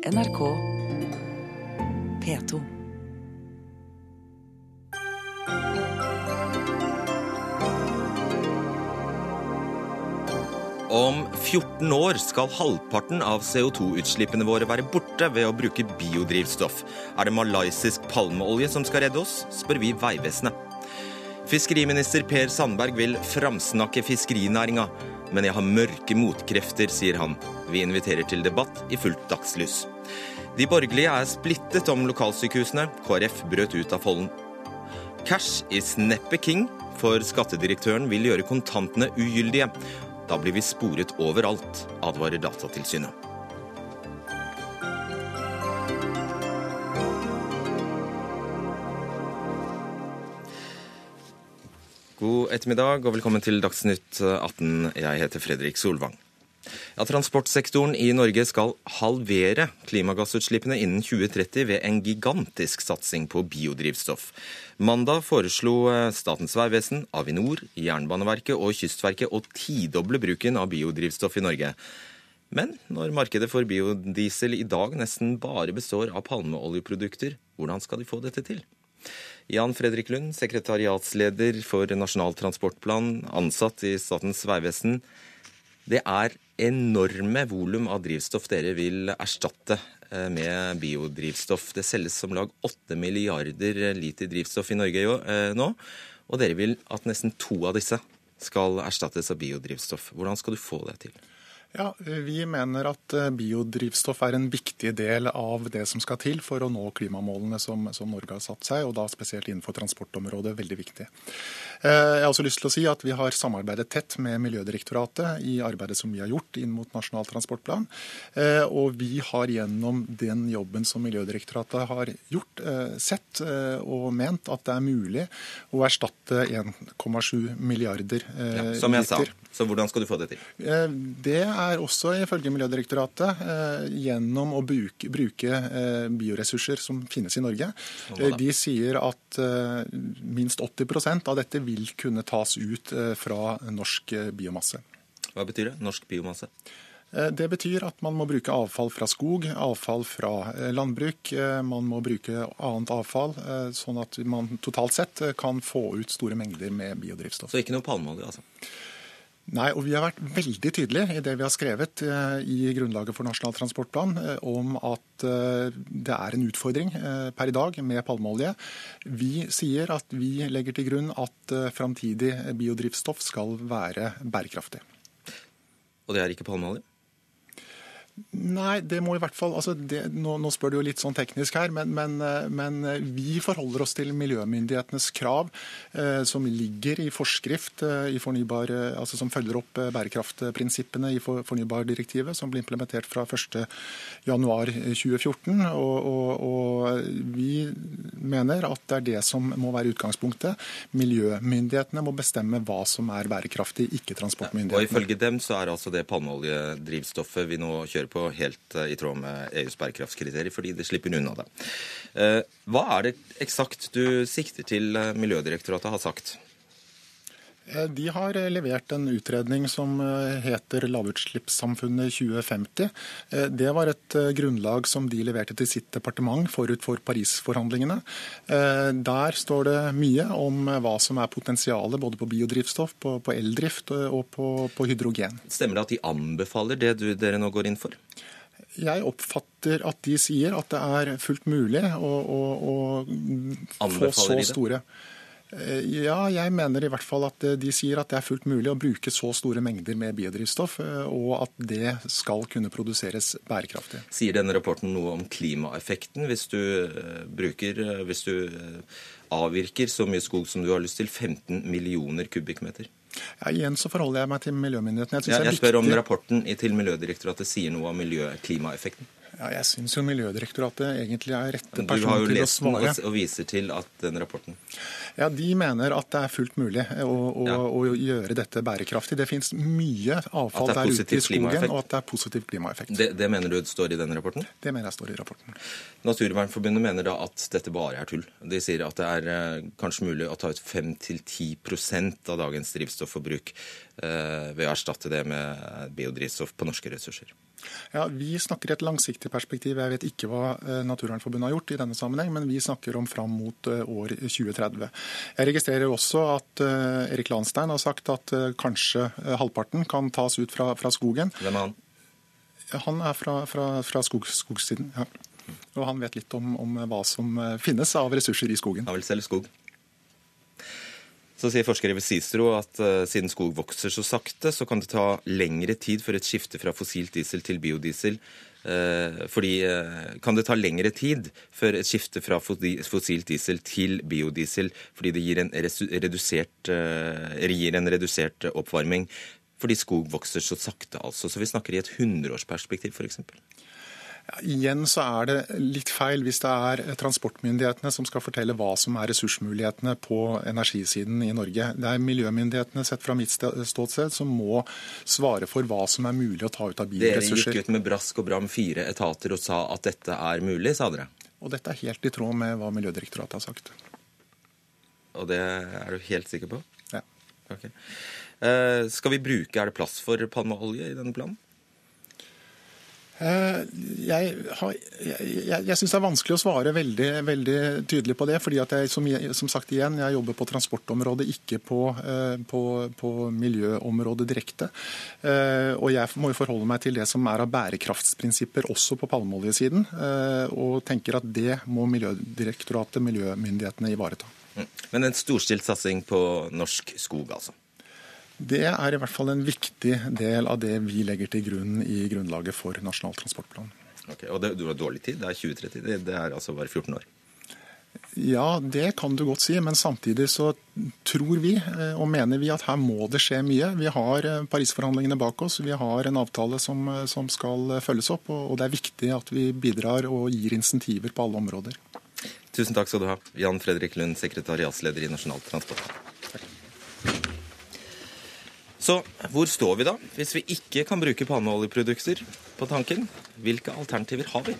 NRK P2. Om 14 år skal halvparten av CO2-utslippene våre være borte ved å bruke biodrivstoff. Er det malaysisk palmeolje som skal redde oss, spør vi Vegvesenet. Fiskeriminister Per Sandberg vil framsnakke fiskerinæringa, men jeg har mørke motkrefter, sier han. Vi inviterer til debatt i fullt dagslys. De borgerlige er splittet om lokalsykehusene. KrF brøt ut av folden. Cash is neppe king, for skattedirektøren vil gjøre kontantene ugyldige. Da blir vi sporet overalt, advarer Datatilsynet. God ettermiddag og velkommen til Dagsnytt 18. Jeg heter Fredrik Solvang. Ja, transportsektoren i Norge skal halvere klimagassutslippene innen 2030 ved en gigantisk satsing på biodrivstoff. Mandag foreslo eh, Statens vegvesen, Avinor, Jernbaneverket og Kystverket å tidoble bruken av biodrivstoff i Norge. Men når markedet for biodiesel i dag nesten bare består av palmeoljeprodukter, hvordan skal de få dette til? Jan Fredrik Lund, sekretariatsleder for Nasjonal transportplan, ansatt i Statens vegvesen. Det er enorme volum av drivstoff dere vil erstatte eh, med biodrivstoff. Det selges som lag 8 milliarder liter drivstoff i Norge eh, nå, og dere vil at nesten to av disse skal erstattes av biodrivstoff. Hvordan skal du få det til? Ja, Vi mener at eh, biodrivstoff er en viktig del av det som skal til for å nå klimamålene som, som Norge har satt seg, og da spesielt innenfor transportområdet. Veldig viktig. Eh, jeg har også lyst til å si at Vi har samarbeidet tett med Miljødirektoratet i arbeidet som vi har gjort inn mot Nasjonal transportplan. Eh, og vi har gjennom den jobben som Miljødirektoratet har gjort, sett og ment at det er mulig å erstatte 1,7 milliarder. Ja, som jeg sa. Så hvordan skal du få det til? Det er også ifølge Miljødirektoratet eh, gjennom å bruke, bruke eh, bioressurser som finnes i Norge. Sånn De sier at eh, minst 80% av dette vil kunne tas ut fra norsk biomasse. Hva betyr det? Norsk biomasse? Det betyr at man må bruke avfall fra skog, avfall fra landbruk. Man må bruke annet avfall, sånn at man totalt sett kan få ut store mengder med biodrivstoff. Så ikke noe palmeolje, altså? Nei, og Vi har vært veldig tydelige i det vi har skrevet eh, i grunnlaget for Nasjonal transportplan eh, om at eh, det er en utfordring per i dag med palmeolje. Vi sier at vi legger til grunn at framtidig biodrivstoff skal være bærekraftig. Og det er ikke palmeolje? Nei, det må i hvert fall altså det, nå, nå, spør du jo litt sånn teknisk her, men, men, eh, men, eh, vi forholder oss til miljømyndighetenes krav eh, som ligger i forskrift eh, i fornybar, eh, altså som følger opp bærekraftprinsippene i for, fornybardirektivet, som ble implementert fra 1.1.2014. Og, og, og vi mener at det er det som må være utgangspunktet. Miljømyndighetene må bestemme hva som er bærekraftig, ikke transportmyndighetene. Ja, og Ifølge dem så er altså det palmeoljedrivstoffet vi nå kjører på helt eh, i tråd med EUs bærekraftskriterier, fordi de slipper unna det. Eh, hva er det eksakt du sikter til eh, Miljødirektoratet har sagt? De har levert en utredning som heter Lavutslippssamfunnet 2050. Det var et grunnlag som de leverte til sitt departement forut for Paris-forhandlingene. Der står det mye om hva som er potensialet både på biodrivstoff, på, på eldrift og på, på, hydrogen. Stemmer det at de anbefaler det du, dere nå går inn for? Jeg oppfatter at de sier at det er fullt mulig å, å, å få så store eh, ja, jeg mener i hvert fall at eh, de sier at det er fullt mulig å bruke så store mengder med biodrivstoff, eh, og at det skal kunne produseres bærekraftig. Sier denne rapporten noe om klimaeffekten hvis du bruker, hvis du avvirker så mye skog som du har lyst til, 15 millioner kubikkmeter? Ja, igjen så forholder jeg meg til miljømyndighetene. Jeg, ja, jeg spør om rapporten til Miljødirektoratet sier noe om miljø-klimaeffekten. Ja, jeg syns jo Miljødirektoratet egentlig er rette person til å svare. Du har jo lest den og viser til at den rapporten Ja, De mener at det er fullt mulig å, å, ja. å gjøre dette bærekraftig. Det finnes mye avfall der ute i skogen, og at det er positiv klimaeffekt. Det, det, mener du står i denne rapporten? Det mener jeg står i rapporten. Naturvernforbundet mener da at dette bare er tull. De sier at det er eh, kanskje mulig å ta ut 5-10% av dagens drivstofforbruk ved å erstatte det med biodrivstoff på norske ressurser. Ja, Vi snakker i et langsiktig perspektiv. Jeg vet ikke hva eh, Naturvernforbundet har gjort i denne sammenheng, men vi snakker om fram mot eh, år 2030. Jeg registrerer også at eh, Erik Lanstein har sagt at kanskje halvparten kan tas ut fra, fra skogen. Hvem er han? Han er fra, fra, fra skog, skogssiden. ja. Og han vet litt om, om, hva som finnes av ressurser i skogen. Han vil selge skog? Så sier forskere ved Cicero at uh, siden skog vokser så sakte, så kan det ta lengre tid for et skifte fra fossilt diesel til biodiesel. Uh, fordi uh, Kan det ta lengre tid før et skifte fra fossilt diesel til biodiesel fordi det gir en redusert, gir en redusert oppvarming? Fordi skog vokser så sakte, altså. Så vi snakker i et hundreårsperspektiv, f.eks. Igjen så er det litt feil hvis det er transportmyndighetene som skal fortelle hva som er ressursmulighetene på energisiden i Norge. Det er miljømyndighetene sett fra mitt ståsted som må svare for hva som er mulig å ta ut av bilressurser. Dere gikk ut med brask og bram fire etater og sa at dette er mulig, sa dere? Og dette er helt i tråd med hva Miljødirektoratet har sagt. Og det er du helt sikker på? Ja. Okay. Eh, skal vi bruke, Er det plass for palmeolje i denne planen? Eh, jeg, har, jeg, jeg syns det er vanskelig å svare veldig, veldig tydelig på det. fordi at jeg, som, som, sagt igjen, jeg jobber på transportområdet, ikke på, eh, på, på miljøområdet direkte. Eh, og jeg må jo forholde meg til det som er av bærekraftsprinsipper også på palmeoljesiden. Og tenker at det må Miljødirektoratet, miljømyndighetene, ivareta. Mm. Men en storstilt satsing på norsk skog, altså? Det er i hvert fall en viktig del av det vi legger til grunn i grunnlaget for Nasjonal transportplan. Ok, Og det, du har dårlig tid? Det er 2030? Det, det er altså bare 14 år? Ja, det kan du godt si. Men samtidig så tror vi eh, og mener vi at her må det skje mye. Vi har Parisforhandlingene Paris-forhandlingene bak oss. Vi har en avtale som, eh, som skal følges opp. Og det er viktig at vi bidrar og gir insentiver på alle områder. Tusen takk skal du ha, Jan Fredrik Lund, sekretariatsleder i Nasjonal Transport. Så hvor står vi da, hvis vi ikke kan bruke palmeoljeprodukter på tanken? Hvilke alternativer har vi?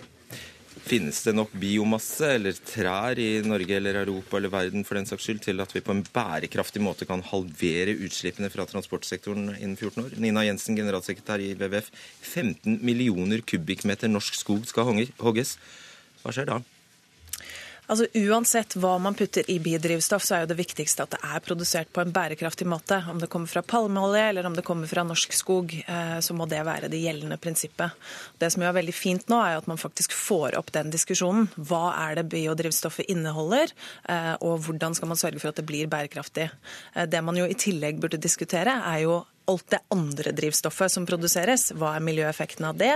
Finnes det nok biomasse eller trær i Norge eller Europa eller verden for den saks skyld til at vi på en bærekraftig måte kan halvere utslippene fra transportsektoren innen 14 år? Nina Jensen, generalsekretær i WWF. 15 millioner kubikkmeter norsk skog skal hogges. Hva skjer da? Altså Uansett hva man putter i biodrivstoff, så er jo det viktigste at det er produsert på en bærekraftig måte. Om det kommer fra palmeolje eller om det kommer fra norsk skog, eh, så må det være det gjeldende prinsippet. Det som er veldig fint nå, er at man faktisk får opp den diskusjonen. Hva er det biodrivstoffet inneholder, eh, og hvordan skal man sørge for at det blir bærekraftig. Eh, det man jo i tillegg burde diskutere, er jo alt det andre drivstoffet som produseres. Hva er miljøeffekten av det,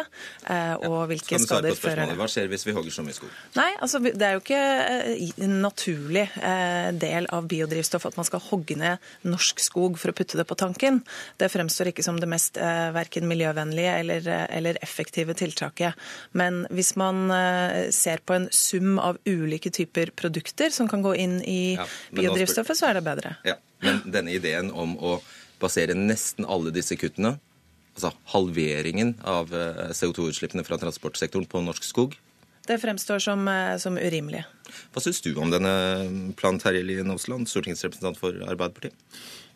eh, og hvilke skader fører det? Hva skjer hvis vi hogger så mye skog? Nei, altså Det er jo ikke eh, en naturlig eh, del av biodrivstoff at man skal hogge ned norsk skog for å putte det på tanken. Det fremstår ikke som det mest verken miljøvennlige eller, eller effektive tiltaket. Men hvis man ser på en sum av ulike typer produkter som kan gå inn i ja, biodrivstoffet, så er det bedre. Ja, Men denne ideen om å basere nesten alle disse kuttene, altså halveringen av eh, CO2-utslippene fra transportsektoren på norsk skog. Det fremstår som, eh, som urimelig. Hva syns du om denne planen, Terje Lien Aasland, stortingsrepresentant for Arbeiderpartiet?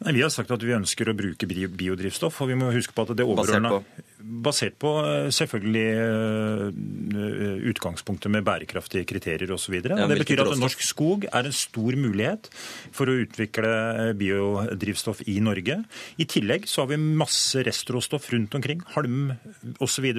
Nei, Vi har sagt at vi ønsker å bruke biodrivstoff. og vi må huske på at det overordna Basert på eh, selvfølgelig eh, utgangspunktet med bærekraftige kriterier osv. Ja, det betyr at norsk skog er en stor mulighet for å utvikle eh, biodrivstoff i Norge. I tillegg så har vi masse restråstoff rundt omkring, halm osv.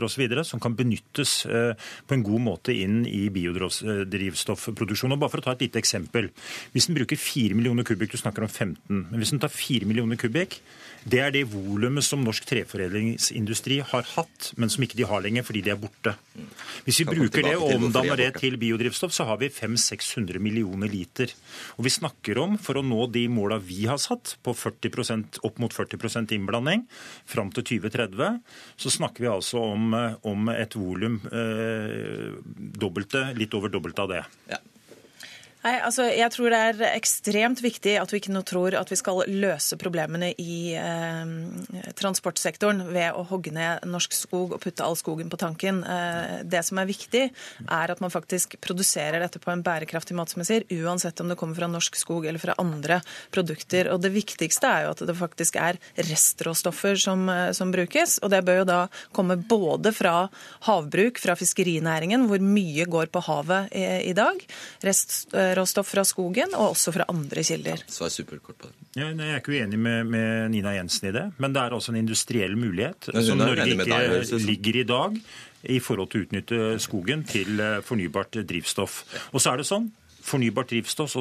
som kan benyttes på en god måte inn i biodrivstoffproduksjon. Og bare for å ta et lite eksempel. Hvis en bruker 4 millioner kubikk, du snakker om 15, men hvis en tar 4 millioner kubikk. Det er det volumet som norsk treforedlingsindustri har hatt, men som ikke de har lenger fordi de er borte. Hvis vi bruker det og omdanner det til biodrivstoff, så har vi 500-600 millioner liter. Og vi snakker om, for å nå de måla vi har satt, på 40% opp mot 40% innblanding fram til 2030, så snakker vi altså om, om et volum eh, dobbelte, litt over dobbelt av det. Ja. Nei, altså, Jeg tror det er ekstremt viktig at vi ikke nå tror at vi skal løse problemene i eh, transportsektoren ved å hogge ned norsk skog og putte all skogen på tanken. Eh, det som er viktig, er at man faktisk produserer dette på en bærekraftig måte, som jeg sier, uansett om det kommer fra norsk skog eller fra andre produkter. Og Det viktigste er jo at det faktisk er restråstoffer som, eh, som brukes. og Det bør jo da komme både fra havbruk, fra fiskerinæringen, hvor mye går på havet i, i dag. Rest, eh, råstoff fra skogen, og også fra andre kilder. Svar superkort på det. Ja, jeg er ikke uenig med, med, Nina Jensen i det, men det er også en industriell mulighet som Norge ikke ligger i dag i forhold til å utnytte skogen til eh, fornybart drivstoff. Og så er det sånn Fornybart drivstoff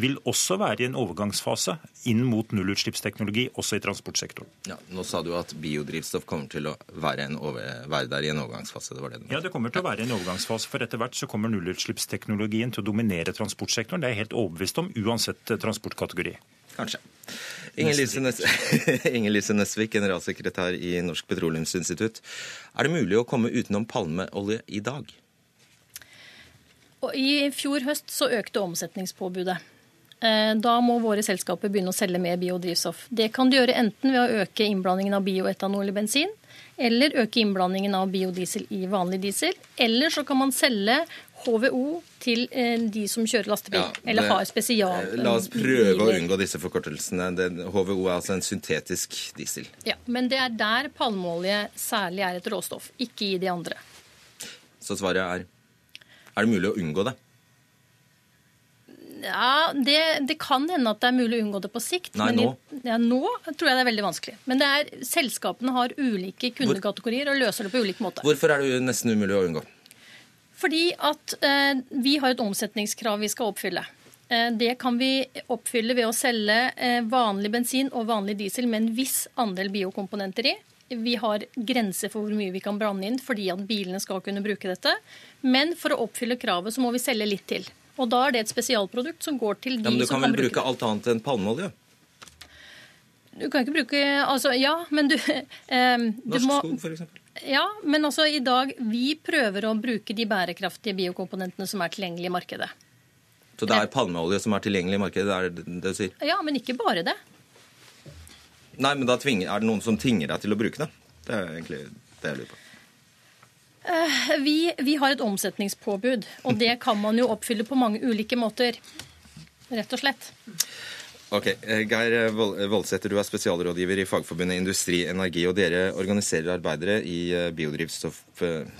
vil også være i en overgangsfase inn mot nullutslippsteknologi, også i transportsektoren. Ja, nå sa du at biodrivstoff kommer til å være, over, være der i en overgangsfase. Det var det ja, det kommer til å være i en overgangsfase, for etter hvert så kommer nullutslippsteknologien til å dominere transportsektoren. Det er jeg helt overbevist om, uansett eh, transportkategori. Kanskje. Inger Lise Nesvik, generalsekretær i Norsk Petroleumsinstitutt. Er det mulig å komme utenom palmeolje i dag? I fjor høst så økte omsetningspåbudet. Eh, da må våre selskaper begynne å selge mer biodrivstoff. Det kan de gjøre enten ved å øke innblandingen av bioetanol i bensin, eller øke innblandingen av biodiesel i vanlig diesel. Eller så kan man selge HVO til eh, de som kjører lastebil, ja, det, eller har spesial... Eh, la oss prøve å unngå disse forkortelsene. HVO er altså en syntetisk diesel. Ja, Men det er der palmeolje særlig er et råstoff, ikke i de andre. Så svaret er er det mulig å unngå det? Ja, det, det, kan hende at det er mulig å unngå det på sikt. Nei, nå? I, ja, nå tror jeg det er veldig vanskelig. Men er, selskapene har ulike kundekategorier og løser det på ulik måte. Hvorfor er det nesten umulig å unngå? Fordi at eh, vi har et omsetningskrav vi skal oppfylle. Eh, det kan vi oppfylle ved å selge eh, vanlig bensin og vanlig diesel med en viss andel biokomponenter i. Vi har grenser for hvor mye vi kan branne inn fordi at bilene skal kunne bruke dette. Men for å oppfylle kravet så må vi selge litt til. Og da er det et spesialprodukt som går til de som kan bruke det. Men du kan vel bruke alt annet enn palmeolje? Du kan ikke bruke Altså, ja, men du, eh, du Norsk må, skog, f.eks.? Ja, men altså i dag Vi prøver å bruke de bærekraftige biokomponentene som er tilgjengelige i markedet. Så det er palmeolje som er tilgjengelig i markedet? det er det du sier? Ja, men ikke bare det. Nei, men da tvinger, er det noen som tvinger deg til å bruke det? Det er egentlig det jeg lurer på. Eh, vi, vi, har et omsetningspåbud, og det kan man jo oppfylle på mange ulike måter. Rett og slett. Ok, eh, Geir Voldsæter, du er spesialrådgiver i Fagforbundet Industri Energi, og dere organiserer arbeidere i eh, biodrivstoff,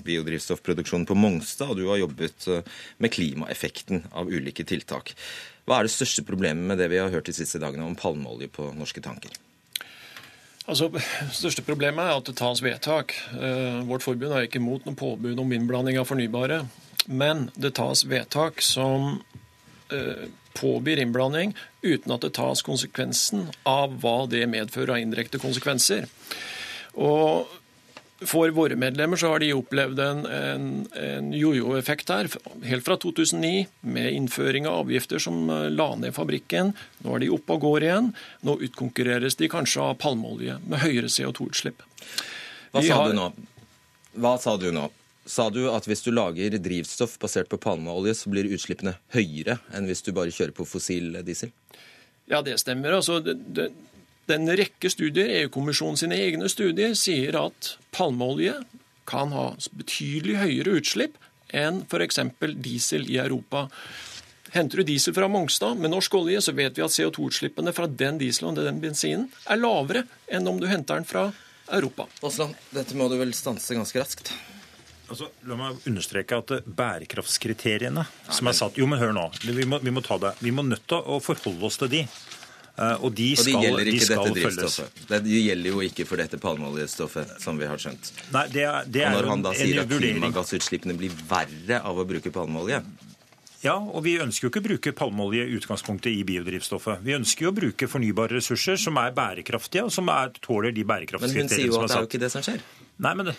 biodrivstoffproduksjonen på Mongstad, og du har jobbet med klimaeffekten av ulike tiltak. Hva er det største problemet med det vi har hørt de siste dagene om palmeolje på norske tanker? Altså, største problemet er at det tas vedtak. Eh, vårt forbund er ikke imot noe påbud om innblanding av fornybare. Men det tas vedtak som eh, påbyr innblanding uten at det tas konsekvensen av hva det medfører av indirekte konsekvenser. Og for våre medlemmer så har de opplevd en, en, en jojo-effekt her, helt fra 2009, med innføring av avgifter som eh, la ned fabrikken. Nå er de oppe og går igjen. Nå utkonkurreres de kanskje av palmeolje med høyere CO2-utslipp. Hva sa har... du nå? Hva sa du nå? Sa du at hvis du lager drivstoff basert på palmeolje, så blir utslippene høyere enn hvis du bare kjører på fossil diesel? Ja, det stemmer. Altså, det, det, den rekke studier, EU-kommisjonen sine egne studier, sier at palmeolje kan ha betydelig høyere utslipp enn f.eks. diesel i Europa. Henter du diesel fra Mongstad med norsk olje, så vet vi at CO2-utslippene fra den dieselen og den bensinen er lavere enn om du henter den fra Europa. Aasland, dette må du vel stanse ganske raskt? Altså, la meg understreke at bærekraftskriteriene som er satt Jo, men hør nå. Vi må, vi må ta det. Vi må nødt til å forholde oss til de. Eh, og de skal, og de gjelder ikke de dette drivstoffet. Det gjelder jo ikke for dette palmeoljestoffet, som vi har skjønt. Nei, det er, det er og når han da sier at klimagassutslippene blir verre av å bruke palmeolje ja, og vi ønsker jo ikke å bruke palmeolje i utgangspunktet i biodrivstoffet. Vi ønsker jo å bruke fornybare ressurser som er bærekraftige, og som er, tåler de bærekraftskriteriene som er satt. Men hun sier jo at det er jo ikke det som skjer. Nei, men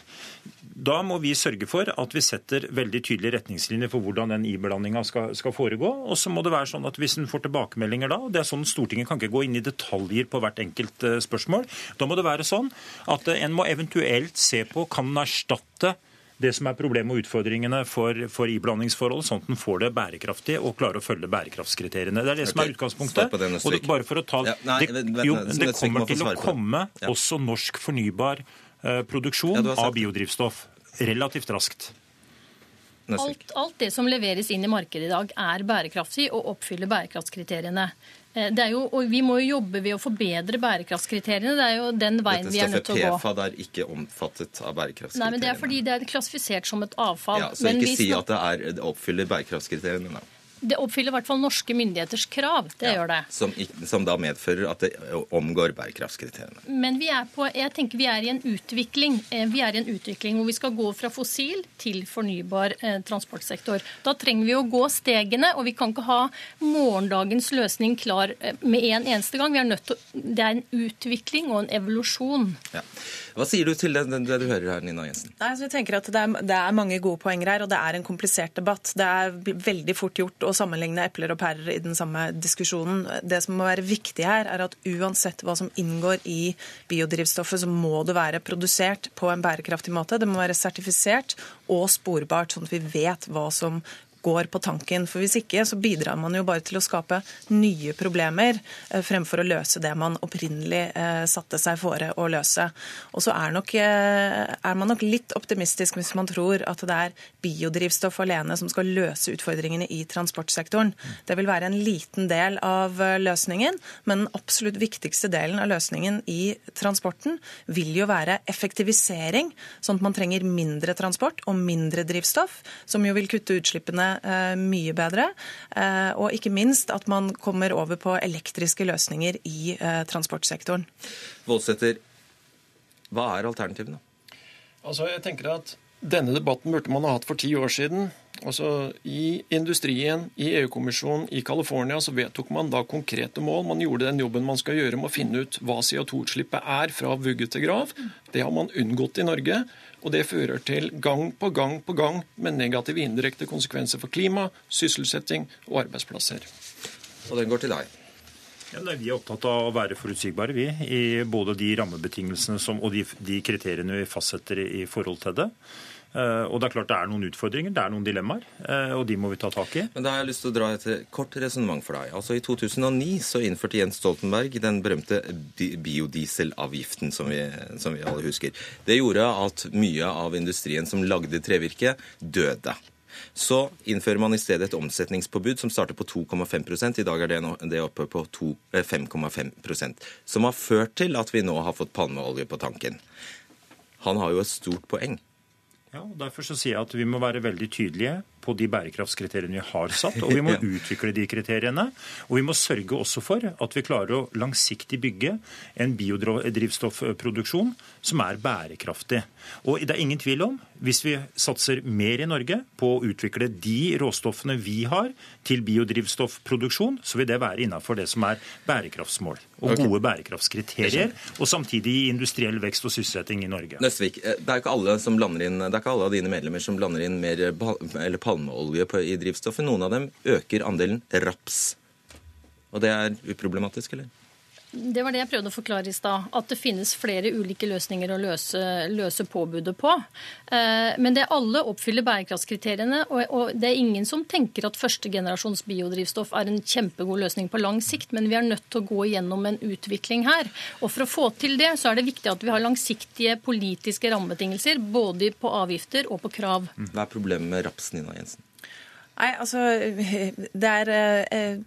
Da må vi sørge for at vi setter veldig tydelige retningslinjer for hvordan den iblandinga skal, skal, foregå. Og så må det være sånn at hvis en får tilbakemeldinger da, og det er sånn Stortinget kan ikke gå inn i detaljer på hvert enkelt uh, spørsmål, da må det være sånn at uh, en må eventuelt se på kan en erstatte det som er problemet og utfordringene for, for iblandingsforhold, sånn at den får det bærekraftig og klarer å følge bærekraftskriteriene. Det er det som er utgangspunktet. Og det, bare for å ta, ja, nei, det, jo, det kommer til å komme også norsk fornybar uh, produksjon ja, av biodrivstoff relativt raskt. Alt, alt, det som leveres inn i markedet i dag, er bærekraftig og oppfyller bærekraftskriteriene. Eh, jo, og Vi må jo jobbe ved å forbedre bærekraftskriteriene. Det er jo den veien vi er nødt til å gå. Dette stoffet PFAD er ikke omfattet av bærekraftskriteriene. Nei, men Det er fordi det er klassifisert som et avfall. Ja, så ikke si at det, er, det oppfyller bærekraftskriteriene. Da. Det oppfyller i hvert fall norske myndigheters krav. Det ja, gjør det. Som, som, da medfører at det omgår bærekraftskriteriene. Men vi er på, jeg tenker vi er i en utvikling eh, Vi er i en utvikling hvor vi skal gå fra fossil til fornybar eh, transportsektor. Da trenger vi å gå stegene, og vi kan ikke ha morgendagens løsning klar eh, med en eneste gang. Vi er nødt til, det er en utvikling og en evolusjon. Ja. Hva sier du til det, det, du hører her, Nina Jensen? Nei, altså jeg tenker at det er, det er, mange gode poenger her, og det er en komplisert debatt. Det er veldig fort gjort å sammenligne epler og pærer i den samme diskusjonen. Det som må være viktig her, er at uansett hva som inngår i biodrivstoffet, så må det være produsert på en bærekraftig måte. Det må være sertifisert og sporbart, sånn at vi vet hva som går på tanken. For Hvis ikke så bidrar man jo bare til å skape nye problemer eh, fremfor å løse det man opprinnelig eh, satte seg fore å løse. Og så er, nok, eh, er man nok litt optimistisk hvis man tror at det er biodrivstoff alene som skal løse utfordringene i transportsektoren. Det vil være en liten del av løsningen, men den absolutt viktigste delen av løsningen i transporten vil jo være effektivisering, sånn at man trenger mindre transport og mindre drivstoff, som jo vil kutte utslippene mye bedre. Eh, og ikke minst at man kommer over på elektriske løsninger i eh, transportsektoren. Voldsæter, hva er alternativene? Altså, jeg tenker at denne debatten burde man ha hatt for ti år siden. Altså, I industrien, i EU-kommisjonen, i California så vedtok man da konkrete mål. Man gjorde den jobben man skal gjøre med å finne ut hva CO2-utslippet er fra vugge til grav. Det har man unngått i Norge. Og det fører til gang på gang på gang med negative indirekte konsekvenser for klima, sysselsetting og arbeidsplasser. Og den går til deg. Ja, vi er opptatt av å være forutsigbare, vi. I både de rammebetingelsene som, og de, de kriteriene vi fastsetter i forhold til det. Eh, og det er klart det er noen utfordringer, det er noen dilemmaer, eh, og de må vi ta tak i. Men Da har jeg lyst til å dra et kort resonnement for deg. Altså I 2009 så innførte Jens Stoltenberg den berømte biodieselavgiften, som vi, som vi alle husker. Det gjorde at mye av industrien som lagde trevirke, døde. Så innfører man i stedet et omsetningspåbud som starter på 2,5 I dag er det, nå, det oppe på 5,5 eh, Som har ført til at vi nå har fått palmeolje på tanken. Han har jo et stort poeng. Ja, og Derfor så sier jeg at vi må være veldig tydelige på de bærekraftskriteriene vi har satt, og vi må utvikle de kriteriene. Og vi må sørge også for at vi klarer å langsiktig bygge en biodrivstoffproduksjon som er bærekraftig. Og det er ingen tvil om, hvis vi satser mer i Norge på å utvikle de råstoffene vi har til biodrivstoffproduksjon, så vil det være innafor det som er bærekraftsmål og okay. gode bærekraftskriterier, og samtidig industriell vekst og sysselsetting i Norge. Nøstvik, eh, det er ikke alle som blander inn, det er ikke alle av dine medlemmer som blander inn mer eller palmeolje i drivstoffet. Noen av dem øker andelen raps. Og det er uproblematisk, eller? Det var det jeg prøvde å forklare i stad. At det finnes flere ulike løsninger å løse, løse påbudet på. Eh, men det alle oppfyller bærekraftskriteriene. Og det er ingen som tenker at førstegenerasjons biodrivstoff er en kjempegod løsning på lang sikt, men vi er nødt til å gå gjennom en utvikling her. Og for å få til det, så er det viktig at vi har langsiktige politiske rammebetingelser, både på avgifter og på krav. Hva er problemet med rapsen, Nina Jensen? Nei, altså Det er eh,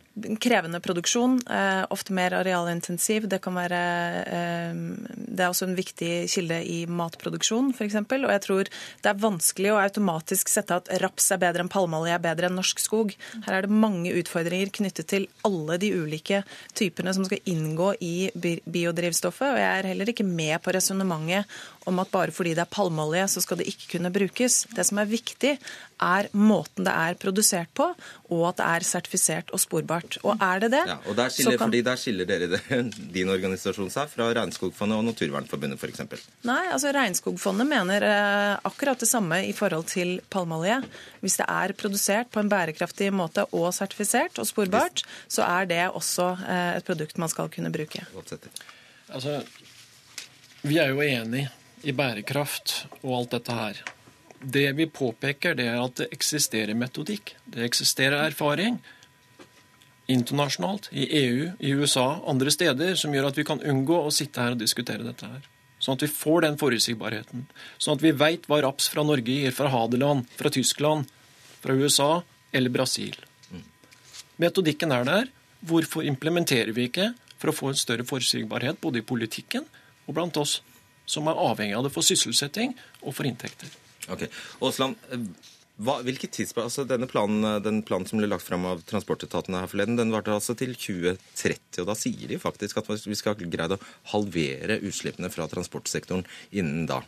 krevende produksjon. Eh, ofte mer arealintensiv. Det kan være eh, Det er også en viktig kilde i matproduksjon, f.eks. Og jeg tror det er vanskelig å automatisk sette at raps er bedre enn palmeolje, er bedre enn norsk skog. Her er det mange utfordringer knyttet til alle de ulike typene som skal inngå i biodrivstoffet. Og jeg er heller ikke med på resonnementet om at bare fordi det er palmeolje, så skal det ikke kunne brukes. Det som er viktig, er måten det er produsert på, og at det er sertifisert og sporbart. Og er det det ja, og der skiller, kan... fordi der skiller dere din organisasjon seg fra Regnskogfondet og Naturvernforbundet f.eks.? Nei, altså Regnskogfondet mener eh, akkurat det samme i forhold til palmeolje. Hvis det er produsert på en bærekraftig måte og sertifisert og sporbart, så er det også eh, et produkt man skal kunne bruke. Altså, vi er jo enig i bærekraft og alt dette her. Det vi påpeker, det er at det eksisterer metodikk. Det eksisterer erfaring internasjonalt, i EU, i USA, andre steder, som gjør at vi kan unngå å sitte her og diskutere dette her. Sånn at vi får den forutsigbarheten. Sånn at vi veit hva raps fra Norge gir fra Hadeland, fra Tyskland, fra USA eller Brasil. Metodikken er der. Hvorfor implementerer vi ikke for å få en større forutsigbarhet både i politikken og blant oss som er avhengig av det for sysselsetting og for inntekter? Ok. Åsland, hvilket hvilke altså denne planen, Den planen som ble lagt fram av transportetatene her forleden, den varte altså til 2030. og Da sier de faktisk at vi skal greie å halvere utslippene fra transportsektoren innen da.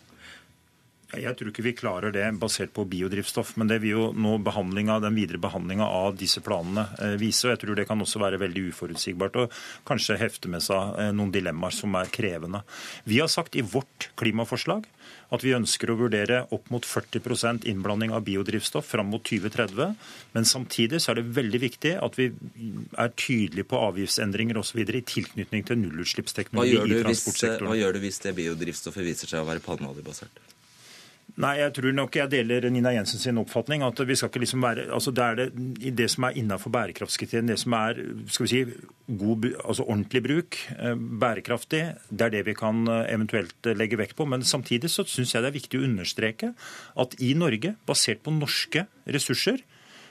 Jeg tror ikke vi klarer det basert på biodrivstoff, men det vil jo nå den videre behandlinga av disse planene eh, vise. og Jeg tror det kan også være veldig uforutsigbart og kanskje hefte med seg eh, noen dilemmaer som er krevende. Vi har sagt i vårt klimaforslag at vi ønsker å vurdere opp mot 40% innblanding av biodrivstoff fram mot 2030. Men samtidig så er det veldig viktig at vi er tydelige på avgiftsendringer osv. i tilknytning til nullutslippsteknologi i transportsektoren. Hva gjør du hvis det biodrivstoffet viser seg å være palmeoljebasert? Nei, jeg tror nok jeg deler Nina Jensen sin oppfatning. at vi skal ikke liksom være, altså Det er det, det som er innenfor bærekraftskriteriene, det som er skal vi si, god, altså ordentlig bruk, eh, bærekraftig, det er det vi kan eh, eventuelt legge vekt på. Men samtidig så syns jeg det er viktig å understreke at i Norge, basert på norske ressurser,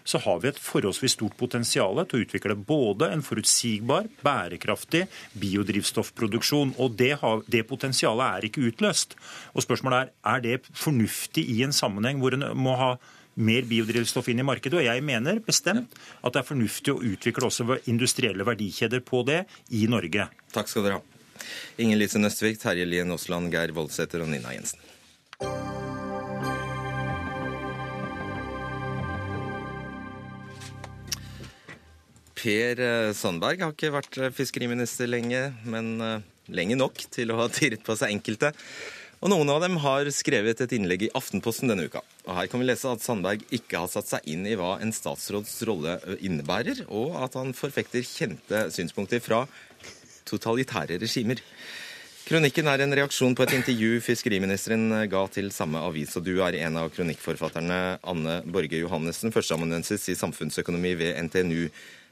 så har vi et forholdsvis stort potensial til å utvikle både en forutsigbar, bærekraftig biodrivstoffproduksjon. Og det, har, det potensialet er ikke utløst. Og spørsmålet er er det fornuftig i en sammenheng hvor en må ha mer biodrivstoff inn i markedet. Og jeg mener bestemt at det er fornuftig å utvikle også industrielle verdikjeder på det i Norge. Takk skal dere ha. Inger Lise Nøstvik, Terje Lien Aasland, Geir Voldsæter og Nina Jensen. Per eh, Sandberg har ikke vært eh, fiskeriminister lenge, men eh, lenge nok til å ha tirret på seg enkelte. Og Noen av dem har skrevet et innlegg i Aftenposten denne uka. Og Her kan vi lese at Sandberg ikke har satt seg inn i hva en statsråds rolle innebærer, og at han forfekter kjente synspunkter fra totalitære regimer. Kronikken er en reaksjon på et intervju fiskeriministeren ga til samme avis, og du er en av kronikkforfatterne, Anne Borge Johannessen, førsteamanuensis i samfunnsøkonomi ved NTNU.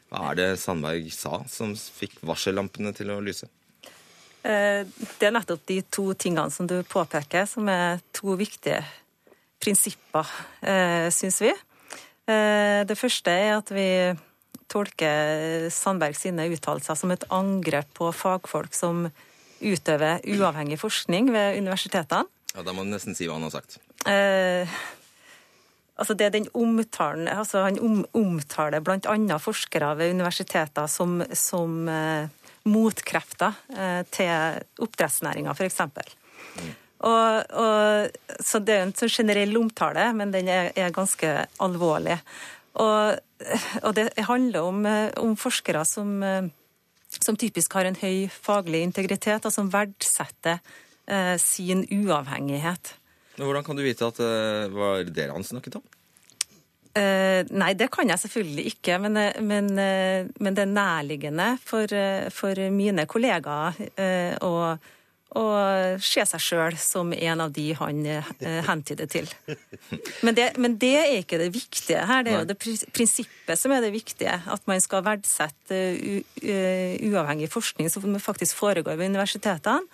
Hva er det Sandberg sa som fikk varsellampene til å lyse? Eh, det er nettopp de to tingene som du påpeker, som er to viktige prinsipper, eh, syns vi. Eh, det første er at vi tolker Sandberg sine uttalelser som et angrep på fagfolk som utøver uavhengig forskning ved universitetene. Ja, Da må du nesten si hva han har sagt. Altså det den omtalen, altså Han om, omtaler bl.a. forskere ved universiteter som, som eh, motkrefter eh, til oppdrettsnæringa, f.eks. Og, og, så det er en sånn generell omtale, men den er, er ganske alvorlig. Og, og, det handler om, eh, om forskere som, eh, som, typisk har en høy faglig integritet, og som verdsetter eh, sin uavhengighet. Men Hvordan kan du vite at det eh, var dere han snakket om? Uh, nei, det kan jeg selvfølgelig ikke, men, eh, men, uh, men det er nærliggende for, uh, for mine kollegaer å, å se seg sjøl som en av de han hentyder til. Men det, men det, er ikke det viktige her, det er jo det prinsippet som er det viktige. At man skal verdsette uavhengig forskning som faktisk foregår ved universitetene.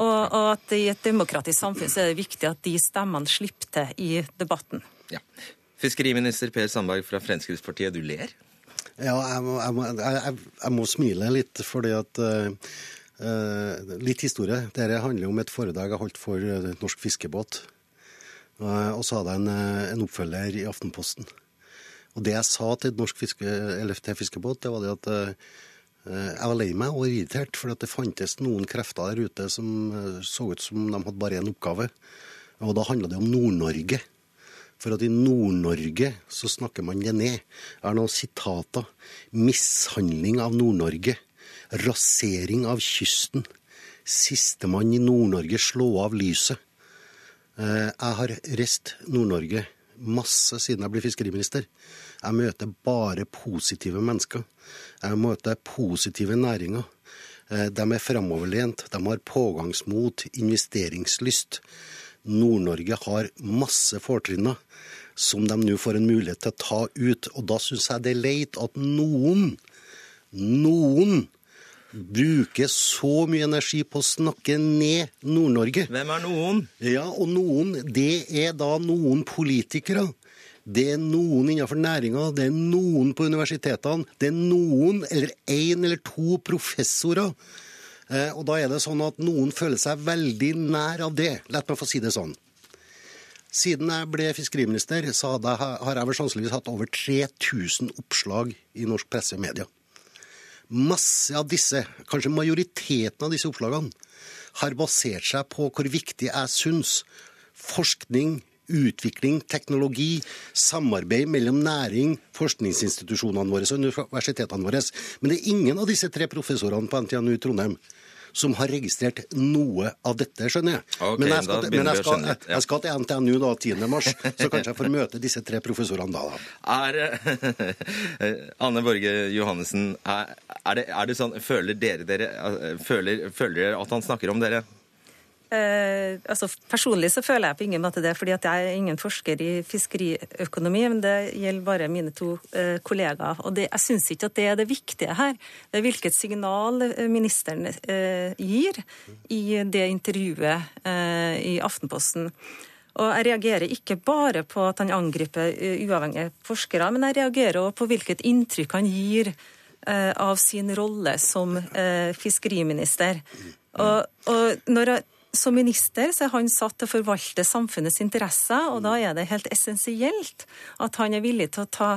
Og, og, at i et demokratisk samfunn så er det viktig at de stemmene slipper til i debatten. Ja. Fiskeriminister Per Sandberg fra Fremskrittspartiet, du ler? Ja, jeg må, jeg må, jeg, jeg må smile litt, fordi at uh, Litt historie. Dette handler om et foredrag jeg holdt for Norsk Fiskebåt. Uh, og så hadde jeg en, en, oppfølger i Aftenposten. Og det jeg sa til Norsk fiske, til Fiskebåt, det var det at jeg var lei meg og irritert, for det fantes noen krefter der ute som eh, så ut som de hadde bare én oppgave. Og da handla det om Nord-Norge. For at i Nord-Norge så snakker man det ned. Jeg har noen sitater. Mishandling av Nord-Norge. Rasering av kysten. Sistemann i Nord-Norge slå av lyset. Eh, jeg har reist Nord-Norge masse siden jeg ble fiskeriminister. Jeg møter bare positive mennesker. Jeg møter positive næringer. Eh, de er framoverlent, de har pågangsmot, investeringslyst. Nord-Norge har masse fortrinner som de nå får en mulighet til å ta ut. Og da syns jeg det er leit at noen, noen bruker så mye energi på å snakke ned Nord-Norge. Hvem er noen? Ja, og noen, det er da noen politikere. Det er noen innenfor næringa, det er noen på universitetene, det er noen eller én eller to professorer. Eh, og da er det sånn at noen føler seg veldig nær av det. La meg få si det sånn. Siden jeg ble fiskeriminister, så jeg, har jeg vel sannsynligvis hatt over 3000 oppslag i norsk presse og media. Masse av disse, kanskje majoriteten av disse oppslagene, har basert seg på hvor viktig jeg syns forskning, utvikling, teknologi, samarbeid mellom næring, forskningsinstitusjonene våre og universitetene våre. Men det er ingen av disse tre professorene på NTNU i Trondheim som har registrert noe av dette, skjønner jeg. Okay, men jeg skal, men jeg skal, jeg, jeg skal til NTNU da 10. mars, så kanskje jeg får møte disse tre professorene da. da. Er, Anne Borge Johannessen, er, er, det, er det sånn, føler dere, dere føler, føler dere at han snakker om dere? Eh, altså Personlig så føler jeg på ingen måte det, fordi at jeg er ingen forsker i fiskeriøkonomi. Men det gjelder bare mine to eh, kollegaer. Og det, jeg syns ikke at det er det viktige her. Det er hvilket signal eh, ministeren eh, gir i det intervjuet eh, i Aftenposten. Og jeg reagerer ikke bare på at han angriper eh, uavhengige forskere, men jeg reagerer også på hvilket inntrykk han gir av sin rolle som fiskeriminister. Og, og når jeg som minister så er han satt til å forvalte samfunnets interesser, og da er det helt essensielt at han er villig til å ta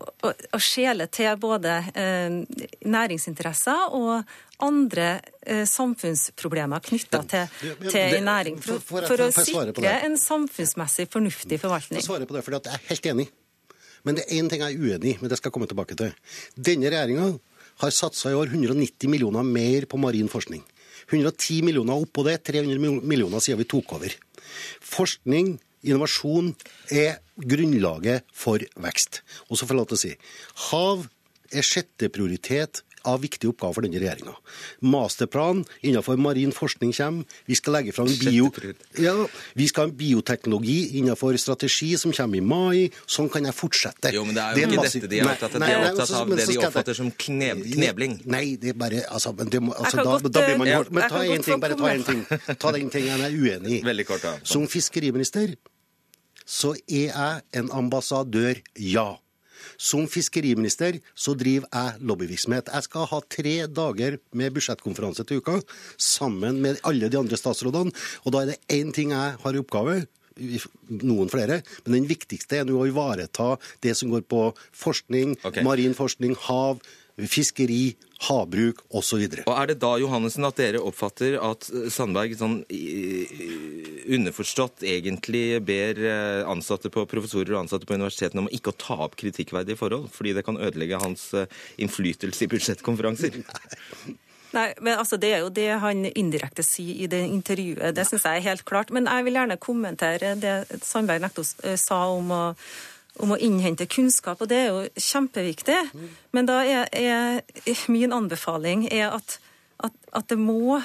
å skjele til både eh, næringsinteresser og andre eh, samfunnsproblemer knytta til, til en næring, for, for, for, å sikre en samfunnsmessig fornuftig forvaltning. Jeg på det, for jeg er helt enig. Men det er én ting jeg er uenig i, men det skal jeg komme tilbake til. Denne regjeringa har satsa i år 190 millioner mer på marin forskning. 110 millioner oppå det, 300 millioner siden vi tok over. Forskning, innovasjon, er grunnlaget for vekst. Og så får jeg lov til å si hav er sjette prioritet av viktige oppgaver for denne regjeringa. Masterplan innenfor marin forskning kommer. Vi skal legge fram bio... Ja, vi skal ha en bioteknologi innenfor strategi som kommer i mai. Sånn kan jeg fortsette. Jo, men det er jo det er ikke masse... dette de er opptatt av. De er opptatt av det de oppfatter som kneb... knebling. Nei, det er bare Altså, det må, altså da, da, blir man Men ta én ting, bare ta én ting. Ta den tingen jeg er uenig i. Veldig kort, da. Som fiskeriminister så er jeg en ambassadør, ja. Som fiskeriminister så driver jeg lobbyvirksomhet. Jeg skal ha tre dager med budsjettkonferanse til uka sammen med alle de andre statsrådene. Og da er det én ting jeg har i oppgave, noen flere, men den viktigste er nå å ivareta det som går på forskning, okay. marin forskning, hav, fiskeri, havbruk osv. Er det da Johannessen, at dere oppfatter at Sandberg sånn underforstått egentlig ber eh, ansatte på professorer og ansatte på universitetene om ikke å ta opp kritikkverdige forhold, fordi det kan ødelegge hans eh, innflytelse i budsjettkonferanser? Nei, men altså Det er jo det han indirekte sier i det intervjuet. Det syns jeg er helt klart. Men jeg vil gjerne kommentere det Sandberg Nektos eh, sa om å om å innhente kunnskap, og det er jo kjempeviktig. Men da er, er min anbefaling er at, at, at, det må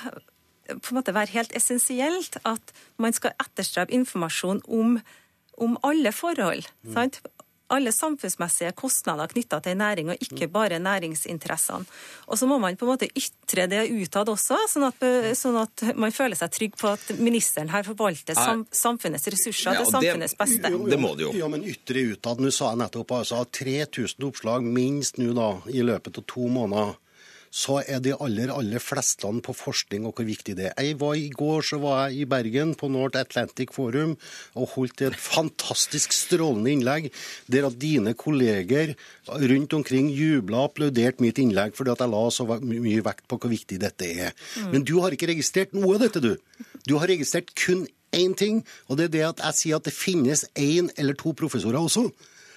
på en måte være helt essensielt at man skal etterstrebe informasjon om, om alle forhold. Mm. Alle samfunnsmessige kostnader knytta til næring, og ikke bare næringsinteressene. Og så må man på en måte ytre det utad også, sånn at, sånn at, man føler seg trygg på at ministeren her forvalter sam, samfunnets ressurser ja, til samfunnets beste. Jo, det må det jo. Ja, men ytre utad. Nå sa jeg nettopp altså 3000 oppslag minst nå da, i løpet av to måneder så er de aller, aller fleste på forskning og hvor viktig det er. Jeg var, I går så var jeg i Bergen på North Atlantic Forum og holdt et fantastisk strålende innlegg der at dine kolleger rundt omkring jubla og applauderte mitt innlegg fordi at jeg la så mye vekt på hvor viktig dette er. Mm. Men du har ikke registrert noe av dette, du. Du har registrert kun én ting, og det er det at jeg sier at det finnes én eller to professorer også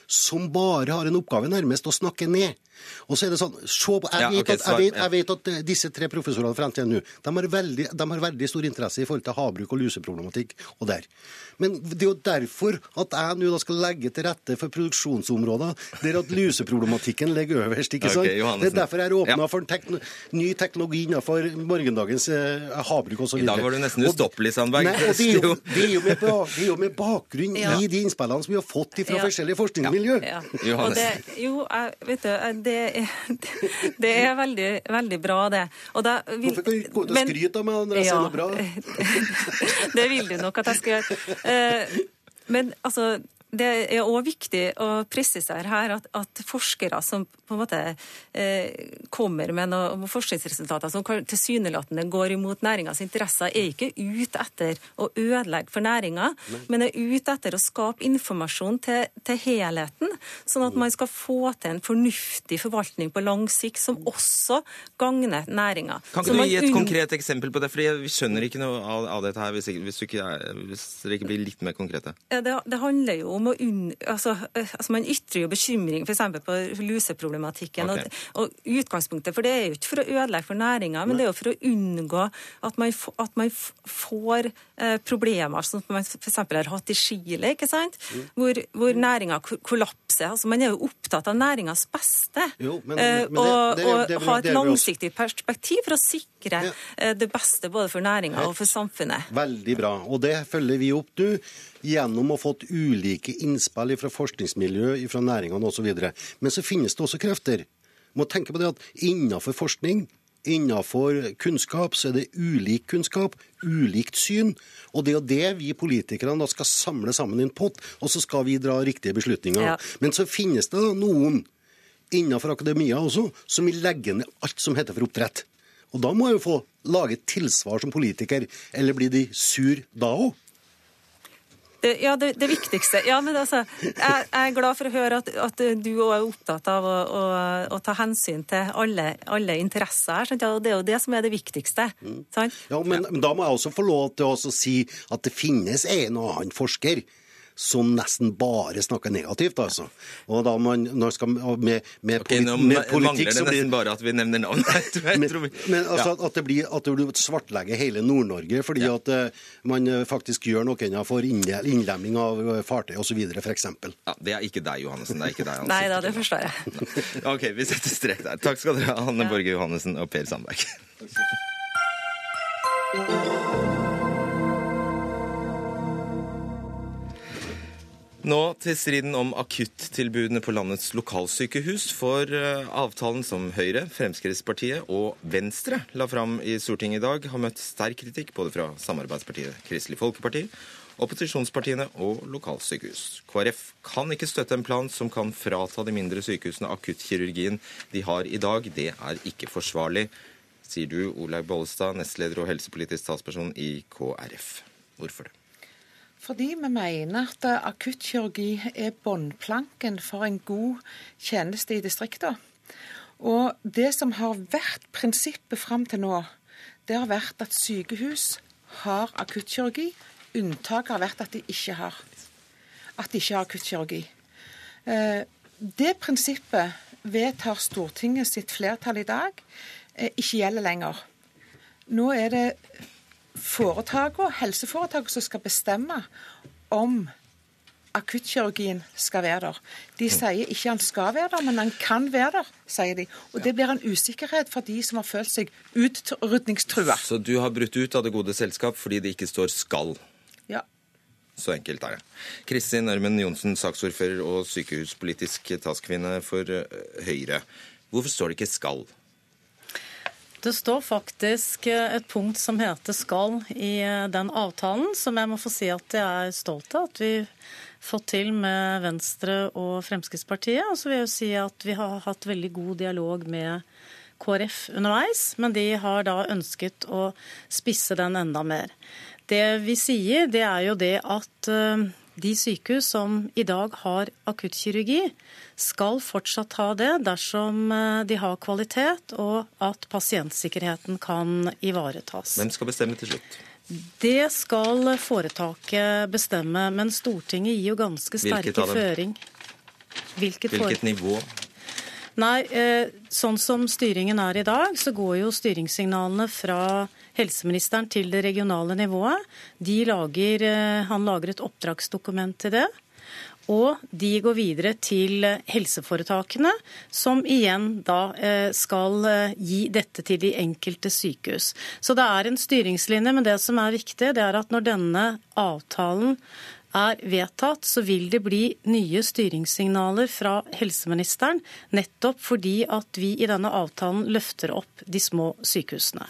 som bare har en oppgave nærmest å snakke ned. Og så er det sånn, se på, jeg, vet at, jeg, vet, jeg vet at disse tre professorene fra NTNU de har, veldig, de har veldig stor interesse i forhold til havbruk og luseproblematikk og der. Men det er jo derfor at jeg nå skal legge til rette for produksjonsområder der at luseproblematikken ligger øverst. ikke sant? Okay, det er derfor jeg har åpna ja. for tekno ny teknologi innenfor morgendagens eh, havbruk osv. I dag var du nesten ustoppelig, Sandberg. Nei, og det, er jo, det, er jo med, det er jo med bakgrunn ja. i de innspillene som vi har fått fra ja. forskjellige forskningsmiljø. Ja. Det, jo, jeg, vet du, det, det er veldig, veldig bra, det. Og da vil, Hvorfor kan du gå ut og skryte av meg når jeg ja, sier noe bra? det vil du nok at jeg skal gjøre. Eh, men altså, det er òg viktig å presisere her at, at, forskere som på en måte eh, kommer med noen forskningsresultater som tilsynelatende går imot næringas interesser, er ikke ute etter å ødelegge for næringa, men er ute etter å skape informasjon til, til, helheten, sånn at man skal få til en fornuftig forvaltning på lang sikt, som også gagner næringa. Kan ikke du gi et konkret eksempel på det? For vi skjønner ikke noe av, av dette her hvis, hvis, ikke, hvis, dere ikke blir litt mer konkrete. Ja, det, det handler jo om å unn... Altså, eh, altså, man ytrer jo bekymring f.eks. på luseproblematikken. Okay. Og, og, utgangspunktet for det er jo ikke for å ødelegge for næringa, men det er jo for å unngå at man, at man får eh, problemer som man f.eks. har hatt i Chile, ikke sant? Mm. hvor, hvor næringa kollapser. Altså, man er jo opptatt av næringas beste. Jo, men, men, men og, og ha et langsiktig perspektiv for å sikre ja. Eh, det beste både for næringa og for samfunnet. Veldig bra. Og det følger vi opp nå gjennom å ha fått ulike innspill fra forskningsmiljø, fra næringene osv. Men så finnes det også krefter. Må tenke på det at innenfor forskning Innenfor kunnskap så er det ulik kunnskap, ulikt syn. Og det er jo det vi politikere da skal samle sammen i en pott, og så skal vi dra riktige beslutninger. Ja. Men så finnes det noen innenfor akademia også som vil legge ned alt som heter for oppdrett. Og da må jeg jo få lage et tilsvar som politiker. Eller blir de sur da òg? Ja, det, det, viktigste. Ja, men altså, jeg, jeg, er glad for å høre at, at du òg er opptatt av å, å, å, ta hensyn til alle, alle interesser her. Ja, det er jo det som er det viktigste. Sant? Ja, men, men, da må jeg også få lov til å si at det finnes en og annen forsker som nesten bare snakker negativt, altså. Og da man når skal med, med, okay, nå med politikk så blir det nesten bare at vi nevner navn. men, men altså, ja. at det blir at det blir svartlegger hele Nord-Norge fordi ja. at uh, man eh, faktisk gjør noe for innlemming av uh, fartøy osv., f.eks. Ja, det er ikke deg, Johannessen. Det er ikke deg. Nei da, det forstår jeg. ok, vi setter strek der. Takk skal dere ha, Hanne Borge Johannessen og Per Sandberg. Nå til striden om akuttilbudene på landets lokalsykehus. For eh, avtalen som Høyre, Fremskrittspartiet og Venstre la fram i Stortinget i dag, har møtt sterk kritikk både fra samarbeidspartiet Kristelig Folkeparti, opposisjonspartiene og lokalsykehus. KrF kan ikke støtte en plan som kan frata de mindre sykehusene akuttkirurgien de har i dag. Det er ikke forsvarlig, sier du, Olaug Bollestad, nestleder og helsepolitisk talsperson i KrF. Hvorfor det? Fordi vi mener at akuttkirurgi er bunnplanken for en god tjeneste i distriktene. Og det som har vært prinsippet fram til nå, det har vært at sykehus har akuttkirurgi. Unntaket har vært at de ikke har, at de ikke har akuttkirurgi. Eh, det prinsippet vedtar Stortinget sitt flertall i dag, eh, ikke gjelder lenger. Nå er det foretakene, helseforetakene, som skal bestemme om akuttkirurgien skal være der. De sier ikke han skal være der, men han kan være der, sier de. Og det blir en usikkerhet for de som har følt seg utrydningstrua. Så du har brutt ut av det gode selskap fordi det ikke står 'skal'? Ja. Så enkelt er det. Kristin Ørmen Johnsen, saksordfører og sykehuspolitisk talskvinne for eh, Høyre. Hvorfor står det ikke 'skal'? Det står faktisk eh, et punkt som heter 'skal' i eh, den avtalen, som jeg må få si at jeg er stolt av at vi fått til med Venstre og Fremskrittspartiet. Og så vil jeg si at vi har hatt veldig god dialog med KrF underveis, men de har da ønsket å spisse den enda mer. Det vi sier, det er jo det at eh, de sykehus som i dag har akuttkirurgi, skal fortsatt ha det dersom eh, de har kvalitet og at pasientsikkerheten kan ivaretas. Hvem skal bestemme til slutt? Det skal foretaket bestemme, men Stortinget gir jo ganske sterke føring. Hvilket, Hvilket nivå? Nei, eh, sånn som styringen er i dag, så går jo styringssignalene fra helseministeren til det regionale nivået. Lager, eh, han lager et oppdragsdokument til det. Og de går videre til helseforetakene, som igjen da eh, skal gi dette til de enkelte sykehus. Så det er en styringslinje, men det som er viktig, det er at når denne avtalen er vedtatt, så vil det bli nye styringssignaler fra helseministeren, nettopp fordi at vi i denne avtalen løfter opp de små sykehusene.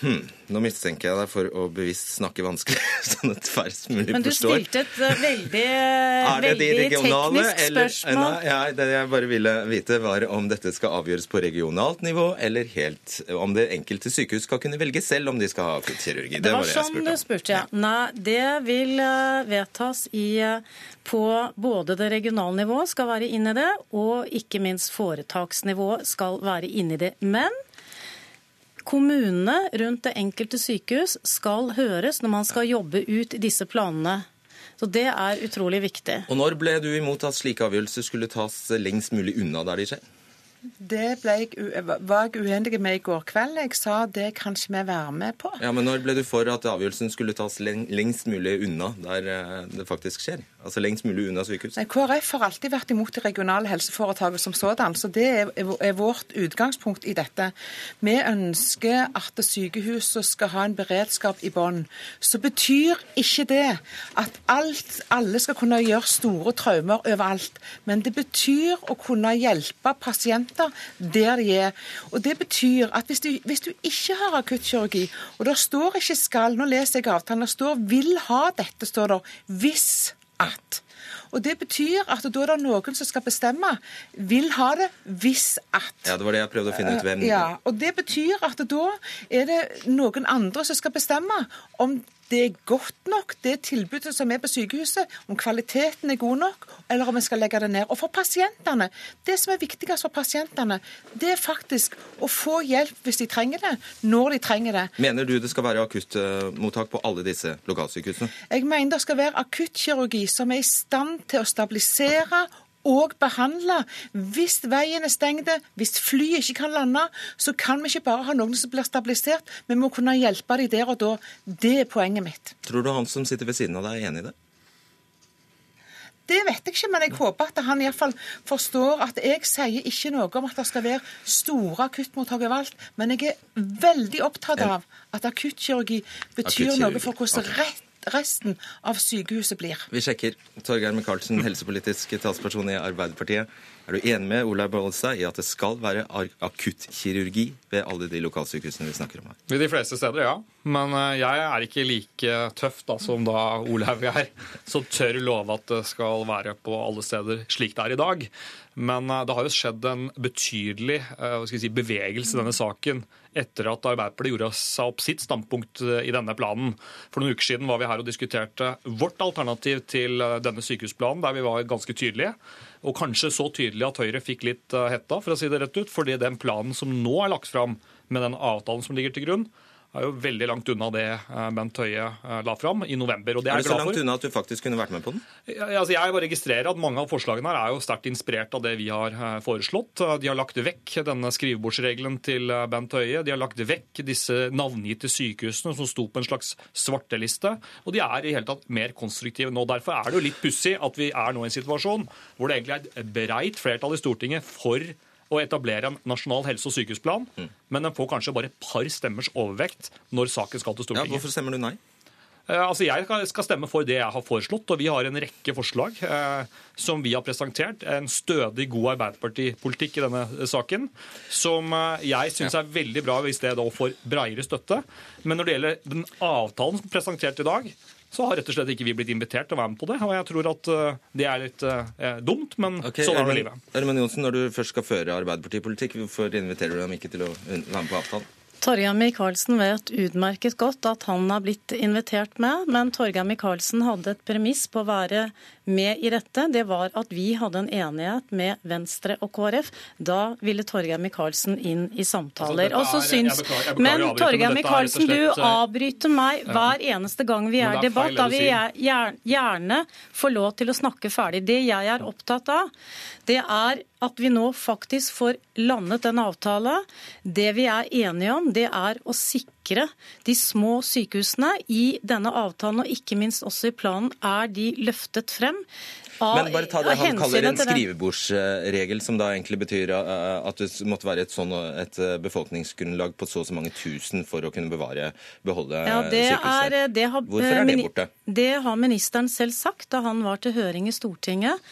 Hmm. Nå mistenker jeg deg for å bevisst snakke vanskelig, sånn at færrest mulig forstår. Men du stilte et uh, veldig, veldig teknisk eller, spørsmål. Nei, ja, det jeg bare ville vite, var om dette skal avgjøres på regionalt nivå, eller helt om det enkelte sykehus skal kunne velge selv om de skal ha akuttkirurgi. Det, det var, var sånn du spurte, ja. Nei, det vil uh, vedtas i uh, på både det regionale nivået skal være inne i det, og ikke minst foretaksnivået skal være inne i det. Men Kommunene rundt det enkelte sykehus skal høres når man skal jobbe ut disse planene. Så Det er utrolig viktig. Og Når ble du imot at slike avgjørelser skulle tas lengst mulig unna der de skjer? Det jeg, var jeg uenig med i går kveld. Jeg sa det kan ikke vi være med på. Ja, Men når ble du for at avgjørelsen skulle tas lengst mulig unna der eh, det faktisk skjer? Altså lengst mulig unna sykehus? Nei, KrF har alltid vært imot de regionale helseforetakene som sådan. Så det er, vårt utgangspunkt i dette. Vi ønsker at sykehuset skal ha en beredskap i bånn. Så betyr ikke det at alt, alle skal kunne gjøre store traumer overalt. Men det betyr å kunne hjelpe pasienter pasienter der de er. Og Det betyr at hvis du, hvis du ikke har akuttkirurgi, og det står ikke 'skal', nå leser jeg avtalen, det står 'vil ha dette', står det, hvis at. Og Det betyr at da er det noen som skal bestemme. Vil ha det hvis at. Ja, Det var det jeg prøvde å finne ut hvem. Ja, og Det betyr at da er det noen andre som skal bestemme om det er godt nok, det tilbudet som er på sykehuset, om kvaliteten er god nok, eller om vi skal legge det ned. Og for pasientene, det som er viktigst for pasientene, det er faktisk å få hjelp hvis de trenger det, når de trenger det. Mener du det skal være akuttmottak på alle disse lokalsykehusene? Jeg mener det skal være akuttkirurgi som er i stand til å stabilisere og behandle. Hvis veien er stengt, hvis flyet ikke kan lande, så kan vi ikke bare ha noen som blir stabilisert, vi må kunne hjelpe dem der og da. Det er poenget mitt. Tror du han som sitter ved siden av deg, er enig i det? Det vet jeg ikke, men jeg håper at han iallfall forstår at jeg sier ikke noe om at det skal være store akuttmottak overalt. Men jeg er veldig opptatt av at akuttkirurgi betyr noe for hvordan rett resten av sykehuset blir. Vi sjekker. Torgeir Micaelsen, helsepolitisk talsperson i Arbeiderpartiet. Er du enig med Olaug Bollestad i at det skal være akuttkirurgi ved alle de lokalsykehusene vi snakker om her? Ved de fleste steder, ja. Men eh, jeg er ikke like tøff da, som da Olaug er, som tør love at det skal være på alle steder slik det er i dag. Men eh, det har jo skjedd en betydelig eh, si, bevegelse i denne saken etter at Arbeiderpartiet gjorde seg opp sitt standpunkt i denne planen. For noen uker siden var vi her og diskuterte vårt alternativ til denne sykehusplanen, der vi var ganske tydelige. Og kanskje så tydelig at Høyre fikk litt eh, hetta, for å si det rett ut. Fordi den planen som nå er lagt fram, med den avtalen som ligger til grunn, er jo veldig langt unna det eh, Bent Høie eh, la fram i november. Og det er, er det så langt unna at du faktisk kunne vært med på den? Ja, altså jeg bare registrerer at mange av forslagene her er jo sterkt inspirert av det vi har eh, foreslått. De har lagt vekk denne skrivebordsregelen til Bent Høie. De har lagt vekk disse navngitte sykehusene som sto på en slags svarteliste. Og de er i hele tatt mer konstruktive nå. Derfor er det jo litt pussig at vi er nå i en situasjon hvor det egentlig er et breit flertall i Stortinget for å etablere en nasjonal helse- og sykehusplan, mm. men den får kanskje bare et par stemmers overvekt når saken skal til Stortinget. Ja, hvorfor stemmer du nei? Eh, altså Jeg skal stemme for det jeg har foreslått, og vi har en rekke forslag eh, som vi har presentert. En stødig, god Arbeiderpartipolitikk i denne saken, som eh, jeg syns er veldig bra hvis det da får bredere støtte. Men når det gjelder den avtalen som er presentert i dag, så har rett og slett ikke vi blitt invitert til å være med på det. Og jeg tror at uh, det er litt eh, dumt, men okay, sånn er det livet. Ørmen Johnsen, når du først skal føre Arbeiderpartipolitikk, hvorfor inviterer du dem ikke til å være med på avtalen? Torgeir Micaelsen vet utmerket godt at han har blitt invitert med, men Torgeir Micaelsen hadde et premiss på å være med i dette. Det var at vi hadde en enighet med Venstre og KrF. Da ville Torgeir Micaelsen inn i samtaler. Altså, syns... Men Torgeir Micaelsen, du eh, avbryter meg hver eneste gang vi er i debatt. Da vil jeg gjerne få lov til å snakke ferdig. Det jeg er opptatt av, det er at vi nå faktisk får landet en avtale. Det vi er enige om, det er å sikre de små sykehusene. I denne avtalen og ikke minst også i planen er de løftet frem. Men bare ta det han kaller en skrivebordsregel, som da egentlig betyr uh, at det måtte være et, sånn, et uh, befolkningsgrunnlag på så og så mange tusen for å kunne bevare, beholde ja, sykehuset. Er, det har, Hvorfor er det borte? Det har ministeren selv sagt da han var til høring i Stortinget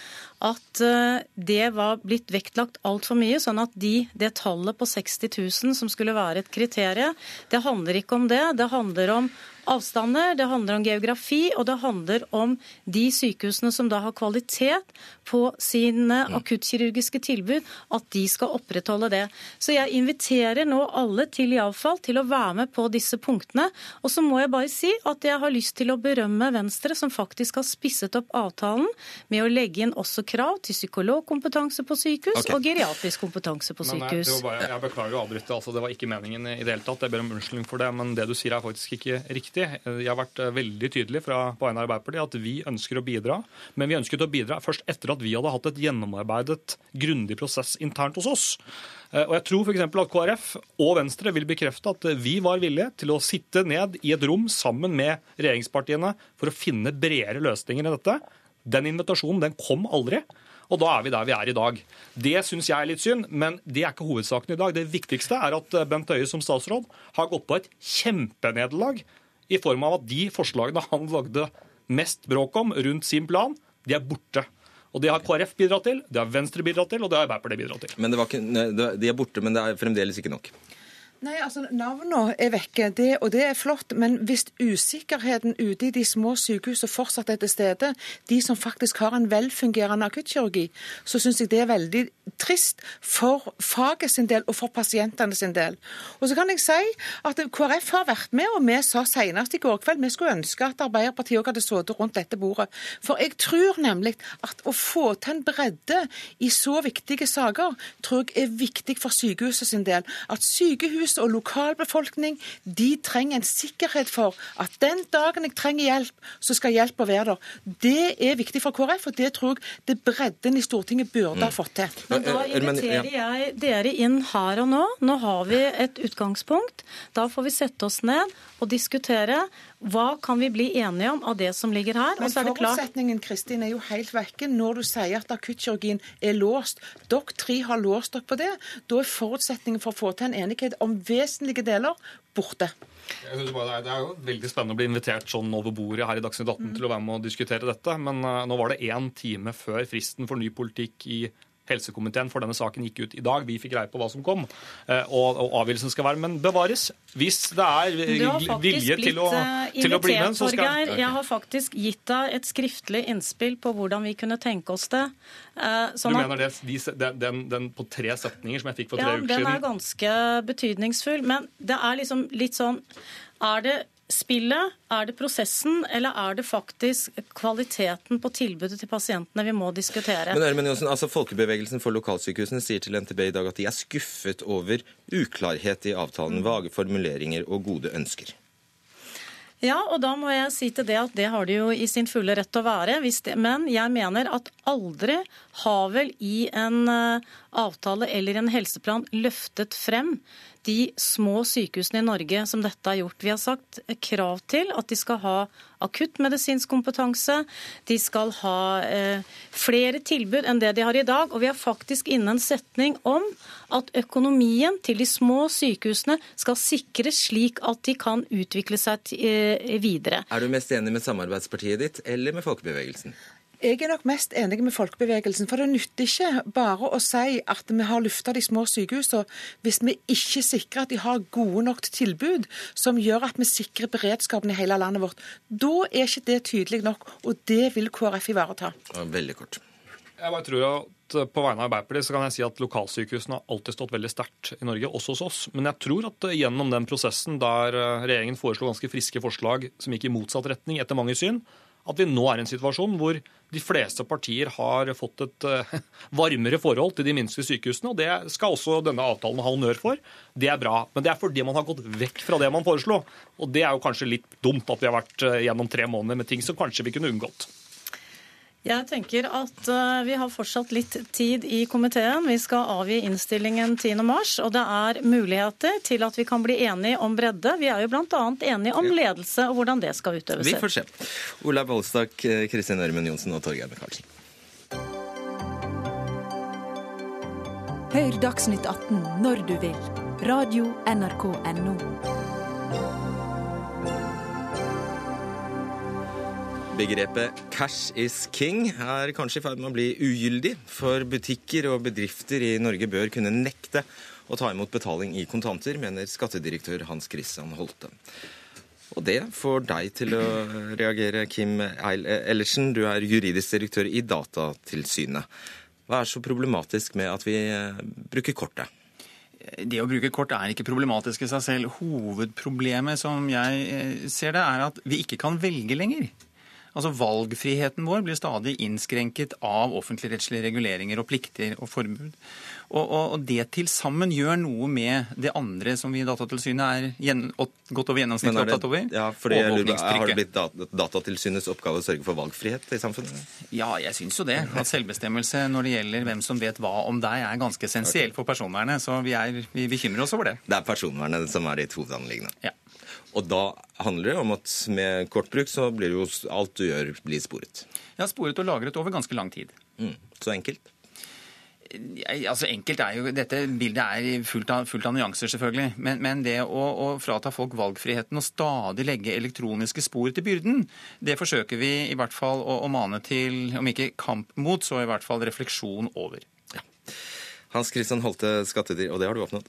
at uh, det var blitt vektlagt altfor mye. Sånn at de, det tallet på 60 000 som skulle være et kriterium, det handler ikke om det. Det handler om avstander, det handler om geografi, og det handler om de sykehusene som da har kvalitet på sine akuttkirurgiske tilbud, at de skal opprettholde det. Så jeg inviterer nå alle til iallfall til å være med på disse punktene. Og så må jeg bare si at jeg har lyst til å berømme Venstre, som faktisk har spisset opp avtalen med å legge inn også krav til psykologkompetanse på sykehus okay. og geriatrisk kompetanse på men, sykehus. Nei, bare, jeg beklager å avbryte, altså, det var ikke meningen i det hele tatt. Jeg ber om unnskyldning for det, men det du sier er faktisk ikke riktig riktig. Jeg har vært eh, veldig tydelig fra på Arbeiderpartiet at vi ønsker å bidra. Men vi ønsket å bidra først etter at vi hadde hatt et gjennomarbeidet, grundig prosess internt hos oss. Eh, og jeg tror f.eks. at KrF og Venstre vil bekrefte at vi var villige til å sitte ned i et rom sammen med regjeringspartiene for å finne bredere løsninger enn dette. Den invitasjonen den kom aldri. Og da er vi der vi er i dag. Det syns jeg er litt synd, men det er ikke hovedsaken i dag. Det viktigste er at Bent Høie som statsråd har gått på et kjempenederlag i form av at de forslagene han lagde mest bråk om rundt sin plan, de er borte. Og Det har KrF bidratt til, det har Venstre bidratt til, og det har Arbeiderpartiet bidratt til. Men ikke, De er borte, men det er fremdeles ikke nok. Nei, altså Navnene er vekke, det, og det er flott. Men hvis usikkerheten ute i de små sykehusene fortsatt er til stede, de som faktisk har en velfungerende akuttkirurgi, så syns jeg det er veldig trist for faget sin del og for pasientene sin del. Og så kan jeg si at KrF har vært med, og vi sa senest i går kveld vi skulle ønske at Arbeiderpartiet òg hadde sittet rundt dette bordet. For jeg tror nemlig at å få til en bredde i så viktige saker, tror jeg er viktig for sykehuset sin del. At sykehus sykehus og lokalbefolkning de trenger en sikkerhet for at den dagen jeg trenger hjelp, så skal hjelpa være der. Det er viktig for KrF, og det tror jeg det bredden i Stortinget burde ha fått til. Men Da inviterer jeg dere inn her og nå. Nå har vi et utgangspunkt. Da får vi sette oss ned og diskutere hva kan vi bli enige om av det som ligger her. Men forutsetningen Kristin, er jo helt vekke når du sier at akuttkirurgien er låst. Dere tre har låst dere på det. Da er forutsetningen for å få til en enighet om vesentlige deler borte. Bare, det er jo veldig spennende å bli invitert sånn over bordet her i Dagsnytt 18 mm. til å være med og diskutere dette. Men uh, nå var det én time før fristen for ny politikk i helsekomiteen for denne saken gikk ut i dag. Vi fikk greie på hva som kom, uh, og, og avgjørelsen skal være. Men bevares. Hvis det er vilje til å, eh, til å, bli med, så skal okay. Jeg har faktisk gitt deg et skriftlig innspill på hvordan vi kunne tenke oss det. Sånn du mener det, den, den, den, på tre setninger som jeg fikk for tre ja, uker siden? Ja, Den er ganske betydningsfull. Men det er liksom litt sånn Er det spillet, er det prosessen, eller er det faktisk kvaliteten på tilbudet til pasientene vi må diskutere? Men Ørmen Johnsen, altså Folkebevegelsen for lokalsykehusene sier til NTB i dag at de er skuffet over uklarhet i avtalen, vage formuleringer og gode ønsker. Ja, og da må jeg si til det at det har de jo i sin fulle rett å være. Det, men jeg mener at aldri har vel i en eh, avtale eller en helseplan løftet frem de små sykehusene i Norge som dette har gjort. Vi har sagt krav til at de skal ha akuttmedisinsk kompetanse, de skal ha eh, flere tilbud enn det de har i dag. Og vi har faktisk inne en setning om at økonomien til de små sykehusene skal sikres slik at de kan utvikle seg eh, videre. Er du mest enig med samarbeidspartiet ditt eller med folkebevegelsen? Jeg er nok mest enig med folkebevegelsen. For det nytter ikke bare å si at vi har lufta de små sykehusene, hvis vi ikke sikrer at de har gode nok tilbud som gjør at vi sikrer beredskapen i hele landet vårt. Da er ikke det tydelig nok, og det vil KrF ivareta. Veldig kort. Jeg bare tror at på vegne av Arbeiderpartiet så kan jeg si at lokalsykehusene har alltid stått veldig sterkt i Norge, også hos oss. Men jeg tror at gjennom den prosessen der regjeringen foreslo ganske friske forslag som gikk i motsatt retning etter mange syn, at vi nå er i en situasjon hvor de fleste partier har fått et uh, varmere forhold til de minste sykehusene. og Det skal også denne avtalen ha honnør for. Det er bra. Men det er fordi man har gått vekk fra det man foreslo. Og det er jo kanskje litt dumt at vi har vært uh, gjennom tre måneder med ting som kanskje vi kunne unngått. Jeg tenker at uh, vi har fortsatt litt tid i komiteen. Vi skal avgi innstillingen 10.3, og det er muligheter til at vi kan bli enige om bredde. Vi er jo bl.a. enige om ledelse og hvordan det skal utøves. Vi får se. Olaug Bollestad, Kristin Ørmen Johnsen og Torgeir Micaelsen. Hør Dagsnytt 18 når du vil. Radio NRK Radio.nrk.no. Begrepet 'cash is king' er kanskje i ferd med å bli ugyldig, for butikker og bedrifter i Norge bør kunne nekte å ta imot betaling i kontanter, mener skattedirektør Hans Christian Holte. Og det får deg til å reagere, Kim Ellersen. Du er juridisk direktør i Datatilsynet. Hva er så problematisk med at vi eh, bruker kortet? Det å bruke kort er ikke problematisk i seg selv. Hovedproblemet som jeg eh, ser det, er at vi ikke kan velge lenger. Altså Valgfriheten vår blir stadig innskrenket av offentligrettslige reguleringer og plikter og forbud. Og, og, og det til sammen gjør noe med det andre som vi i Datatilsynet er gjen, godt over gjennomsnittet opptatt over. Ja, fordi Har det blitt Datatilsynets oppgave å sørge for valgfrihet i samfunnet? Ja, jeg syns jo det. At selvbestemmelse når det gjelder hvem som vet hva om deg, er ganske essensielt for personvernet. Så vi, er, vi bekymrer oss over det. Det er personvernet som er ditt hovedanliggende? Ja. Og da handler det om at med kortbruk så blir jo alt du gjør, blir sporet. Ja, sporet og lagret over ganske lang tid. Mm. Så enkelt? Altså Enkelt er jo, Dette bildet er fullt av, fullt av nyanser, selvfølgelig. Men, men det å, å, frata folk valgfriheten og stadig legge elektroniske spor til byrden, det forsøker vi i hvert fall å, å mane til, om ikke kamp mot, så i hvert fall refleksjon over. Ja. Hans Christian Holte.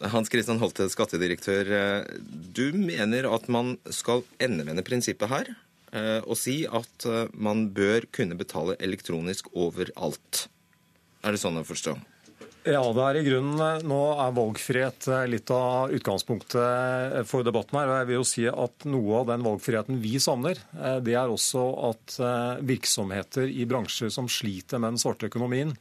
Hans Christian Holte, skattedirektør. Eh, du mener at man skal endevende prinsippet her eh, og si at eh, man bør kunne betale elektronisk overalt. Er det sånn å forstå? Ja, det er i grunnen Nå er valgfrihet litt av utgangspunktet for debatten her. og jeg vil jo si at Noe av den valgfriheten vi savner, det er også at virksomheter i bransjer som sliter med den svarte økonomien,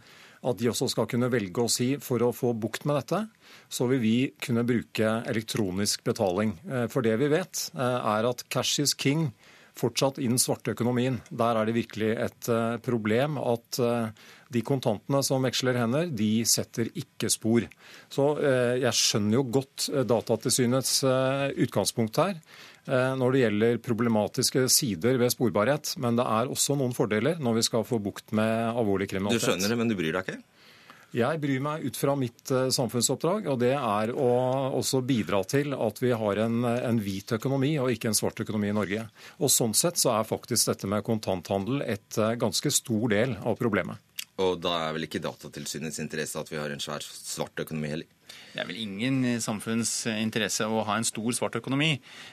at de også skal kunne velge å si for å få bukt med dette, så vil vi kunne bruke elektronisk betaling. Eh, for det vi vet, eh, er at cash is king fortsatt i den svarte økonomien. Der er det virkelig et eh, problem at de kontantene som veksler hender, de setter ikke spor. Så jeg skjønner jo godt Datatilsynets utgangspunkt her. Eh, når det gjelder problematiske sider ved sporbarhet. Men det er også noen fordeler når vi skal få bukt med alvorlig kriminalitet. Du skjønner det, men du bryr deg ikke? Jeg bryr meg ut fra mitt eh, samfunnsoppdrag, og det er å også bidra til at vi har en, en, hvit økonomi og ikke en svart økonomi i Norge. Og Sånn sett så er faktisk dette med kontanthandel et eh, ganske stor del av problemet. Og da er vel ikke Datatilsynets interesse at vi har en svær svart økonomi heller? Det er vel ingen samfunnsinteresse å ha en stor svart økonomi.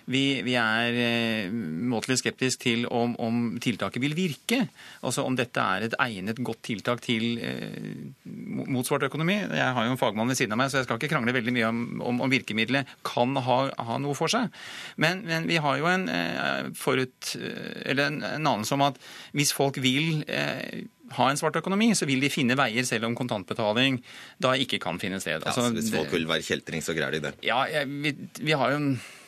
Vi, vi er eh, måtelig skeptiske til om, om, tiltaket vil virke. Altså om dette er et egnet godt tiltak til, eh, mot svart økonomi. Jeg har jo en fagmann ved siden av meg, så jeg skal ikke krangle veldig mye om, om, om virkemidlet kan ha, ha, noe for seg. Men, men vi har jo en, eh, forut, eller en, anelse om at hvis folk vil eh, ha en svart økonomi, så vil de finne veier selv om kontantbetaling da ikke kan finne sted. Altså, ja, hvis folk vil være kjeltring, så greier de det? Ja, vi, vi har jo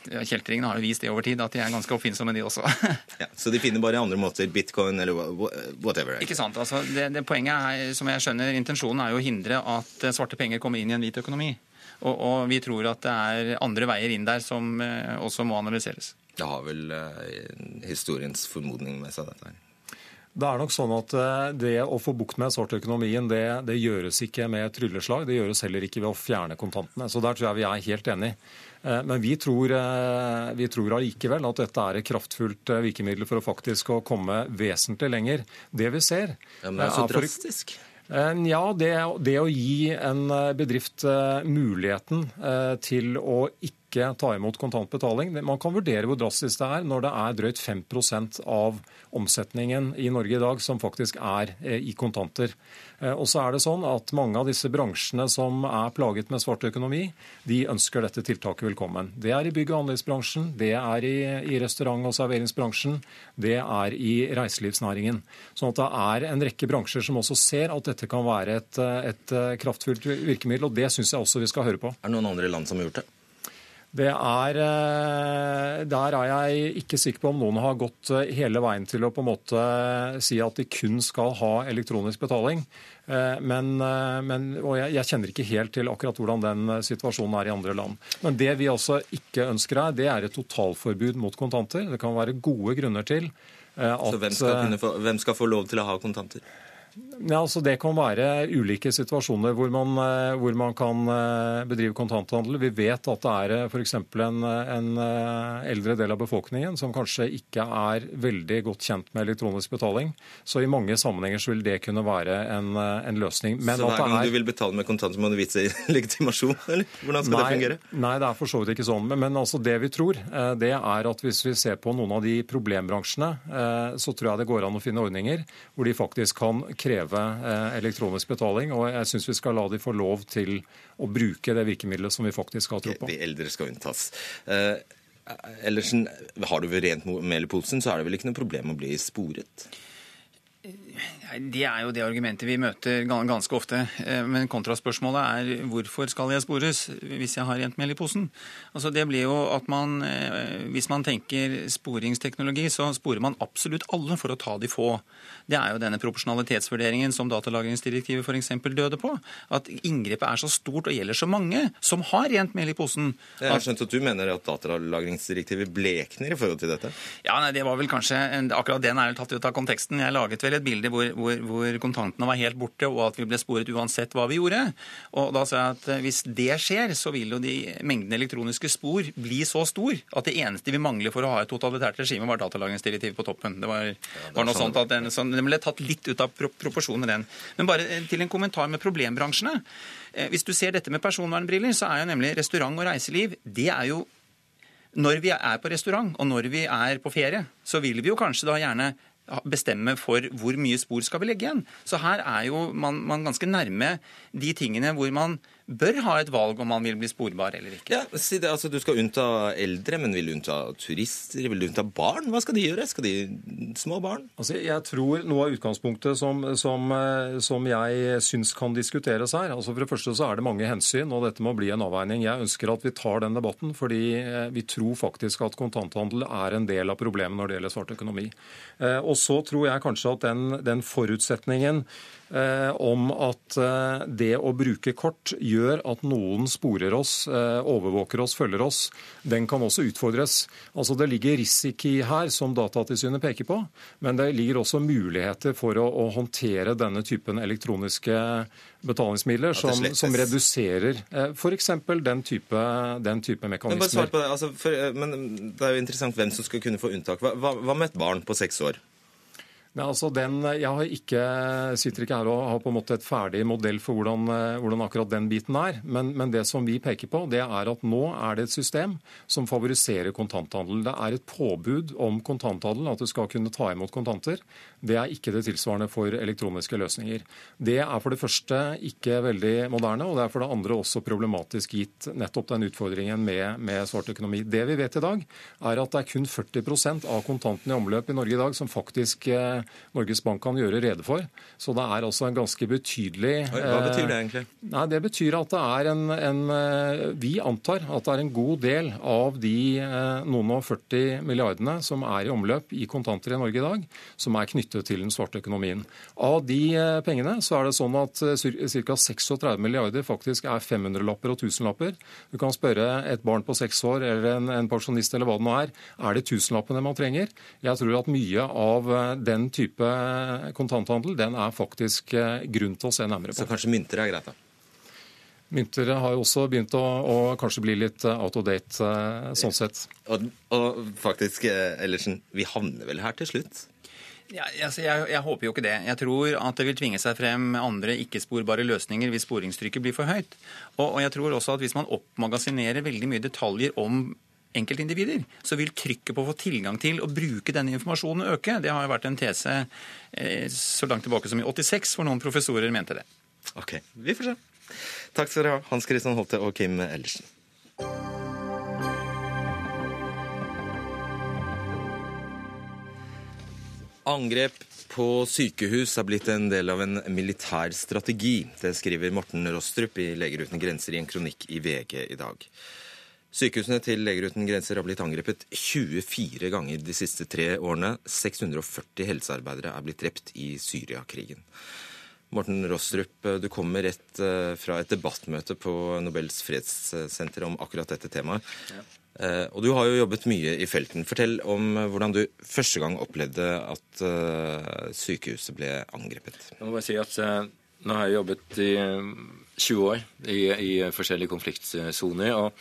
Kjeltringene har jo vist det over tid, at de er ganske oppfinnsomme, de også. ja, så de finner bare andre måter, bitcoin eller whatever? Ikke sant. altså det, det Poenget er, som jeg skjønner, intensjonen er jo å hindre at svarte penger kommer inn i en hvit økonomi. Og, og vi tror at det er andre veier inn der som eh, også må analyseres. Det har vel eh, historiens formodning med seg, dette her. Det er nok sånn at eh, Det å få bukt med svartøkonomien det, det gjøres ikke med trylleslag. Det gjøres heller ikke ved å fjerne kontantene. Så Der tror jeg vi er helt enige. Eh, men vi tror, eh, vi tror allikevel at dette er et kraftfullt virkemiddel for å faktisk å komme vesentlig lenger. Det vi ser ja, Men det er så drastisk. Ja, det, det, å gi en bedrift muligheten til å ikke ikke ta imot kontantbetaling. Man kan vurdere hvor drastisk det er når det er drøyt 5% av omsetningen i Norge i dag som faktisk er eh, i kontanter. Eh, og så er det sånn at Mange av disse bransjene som er plaget med svart økonomi, de ønsker dette tiltaket velkommen. Det er i bygg- og anleggsbransjen, det er i, i restaurant- og serveringsbransjen, det er i reiselivsnæringen. Sånn at Det er en rekke bransjer som også ser at dette kan være et, et kraftfullt virkemiddel. og Det syns jeg også vi skal høre på. Er det noen andre land som har gjort det? Det er, eh, der er jeg ikke sikker på om noen har gått eh, hele veien til å på en måte si at de kun skal ha elektronisk betaling. Eh, men, men, og jeg, jeg, kjenner ikke helt til akkurat hvordan den situasjonen er i andre land. Men det vi altså ikke ønsker her, det er et totalforbud mot kontanter. Det kan være gode grunner til at Så hvem skal, få, hvem skal få lov til å ha kontanter? Ja, altså Det kan være ulike situasjoner hvor man, eh, hvor man, kan eh, bedrive kontanthandel. Vi vet at det er eh, f.eks. En, en eldre del av befolkningen som kanskje ikke er veldig godt kjent med elektronisk betaling. Så i mange sammenhenger så vil det kunne være en, en løsning. Men så hver gang er... du vil betale med kontanter, må du vise legitimasjon? eller? Hvordan skal nei, det fungere? Nei, det er for så vidt ikke sånn. Men, men altså det vi tror, det er at hvis vi ser på noen av de problembransjene, så tror jeg det går an å finne ordninger hvor de faktisk kan kreve kreve eh, elektronisk betaling. Og jeg syns vi skal la de få lov til å bruke det virkemidlet som vi faktisk har tro på. De eldre skal unntas. Eh, Ellersen, har du rent mel i posen, så er det vel ikke noe problem å bli sporet? Det er jo det argumentet vi møter ganske ofte. Eh, men kontraspørsmålet er hvorfor skal jeg spores hvis jeg har rent mel i posen? Altså det blir jo at man, eh, Hvis man tenker sporingsteknologi, så sporer man absolutt alle for å ta de få. Det er jo denne proporsjonalitetsvurderingen som datalagringsdirektivet f.eks. døde på. At inngrepet er så stort og gjelder så mange som har rent mel i posen. Jeg har skjønt at du mener at datalagringsdirektivet blekner i forhold til dette? Ja, nei, det var vel kanskje Akkurat den er tatt ut av konteksten. Jeg laget vel et bilde hvor, hvor, hvor, kontantene var helt borte, og at vi ble sporet uansett hva vi gjorde. Og da sa jeg at eh, hvis det skjer, så vil jo de mengden elektroniske spor bli så stor at det eneste vi mangler for å ha et totalitært regime, var datalagringsdirektivet på toppen. Det var, var noe sånt at den, sånn, den ble tatt litt ut av proporsjoner, den. Men bare eh, til en kommentar med problembransjene. Eh, hvis du ser dette med personvernbriller, så er jo nemlig restaurant og reiseliv det er jo når vi er på restaurant og når vi er på ferie, så vil vi jo kanskje da gjerne bestemme for hvor mye spor skal vi legge igjen. Så her er jo man, man ganske nærme de tingene hvor man bør ha et valg om man vil bli sporbar eller ikke. Ja, si det, altså Du skal unnta eldre, men vil du unnta turister? Vil du unnta barn? Hva skal de gjøre? Skal de små barn? Altså, jeg tror noe av utgangspunktet som, som, eh, som jeg syns kan diskuteres her altså For det første så er det mange hensyn, og dette må bli en avveining. Jeg ønsker at vi tar den debatten, fordi eh, vi tror faktisk at kontanthandel er en del av problemet når det gjelder svart økonomi. Eh, og så tror jeg kanskje at den, den forutsetningen om at eh, det å bruke kort gjør at noen sporer oss, eh, overvåker oss, følger oss. Den kan også utfordres. Altså Det ligger risiko her, som Datatilsynet peker på, men det ligger også muligheter for å, å håndtere denne typen elektroniske betalingsmidler som, som reduserer eh, f.eks. Den, type, den type mekanismer. Men, det. Altså, for, men det er jo interessant hvem som skal kunne få unntak. Hva, hva med et barn på seks år? Nei, altså den, jeg ikke, sitter ikke her og har på en måte et ferdig modell for hvordan, hvordan akkurat den biten er. Men, men, det som vi peker på, det er at nå er det et system som favoriserer kontanthandel. Det er et påbud om kontanthandel, at du skal kunne ta imot kontanter. Det er ikke det tilsvarende for elektroniske løsninger. Det er for det første ikke veldig moderne, og det er for det andre også problematisk gitt nettopp den utfordringen med, med svart økonomi. Det vi vet i dag, er at det er kun 40% av kontantene i omløp i Norge i dag som faktisk eh, Norges Bank kan gjøre rede for. Så det er altså en ganske betydelig Hva betyr det egentlig? Eh, nei, Det betyr at det er en, en, eh, Vi antar at det er en god del av de eh, noen og 40 milliardene som er i omløp i kontanter i Norge i dag, som er knyttet til den svarte økonomien. Av de pengene så er det sånn at ca. 36 milliarder faktisk er 500-lapper og 1000-lapper. Du kan spørre et barn på seks år eller en, en pensjonist eller hva det nå er, er det tusenlappene man trenger? Jeg tror at mye av den type kontanthandel, den er faktisk eh, grunn til å se nærmere på. Så kanskje mynter er greit, da? Mynter har jo også begynt å, å kanskje bli litt eh, out of date, eh, sånn sett. Og, og faktisk, Ellersen, vi havner vel her til slutt? Ja, altså jeg, jeg, håper jo ikke det. Jeg tror at det vil tvinge seg frem andre ikke-sporbare løsninger hvis sporingstrykket blir for høyt. Og, og, jeg tror også at hvis man oppmagasinerer veldig mye detaljer om enkeltindivider, så vil trykket på å få tilgang til å bruke denne informasjonen øke. Det har jo vært en tese eh, så langt tilbake som i 86, hvor noen professorer mente det. Ok, vi får se. Takk skal dere ha, Hans Christian Holte og Kim Ellersen. Angrep på sykehus er blitt en del av en militær strategi. Det skriver Morten Rostrup i Leger uten grenser i en kronikk i VG i dag. Sykehusene til Leger uten grenser har blitt angrepet 24 ganger de siste tre årene. 640 helsearbeidere er blitt drept i Syriakrigen. Morten Rostrup, du kommer rett eh, fra et debattmøte på Nobels fredssenter om akkurat dette temaet. Ja. Eh, og du har jo jobbet mye i felten. Fortell om eh, hvordan du første gang opplevde at sykehuset ble angrepet. Jeg må bare si at Nå har jeg jobbet i 20 år i, i forskjellige konfliktsoner. og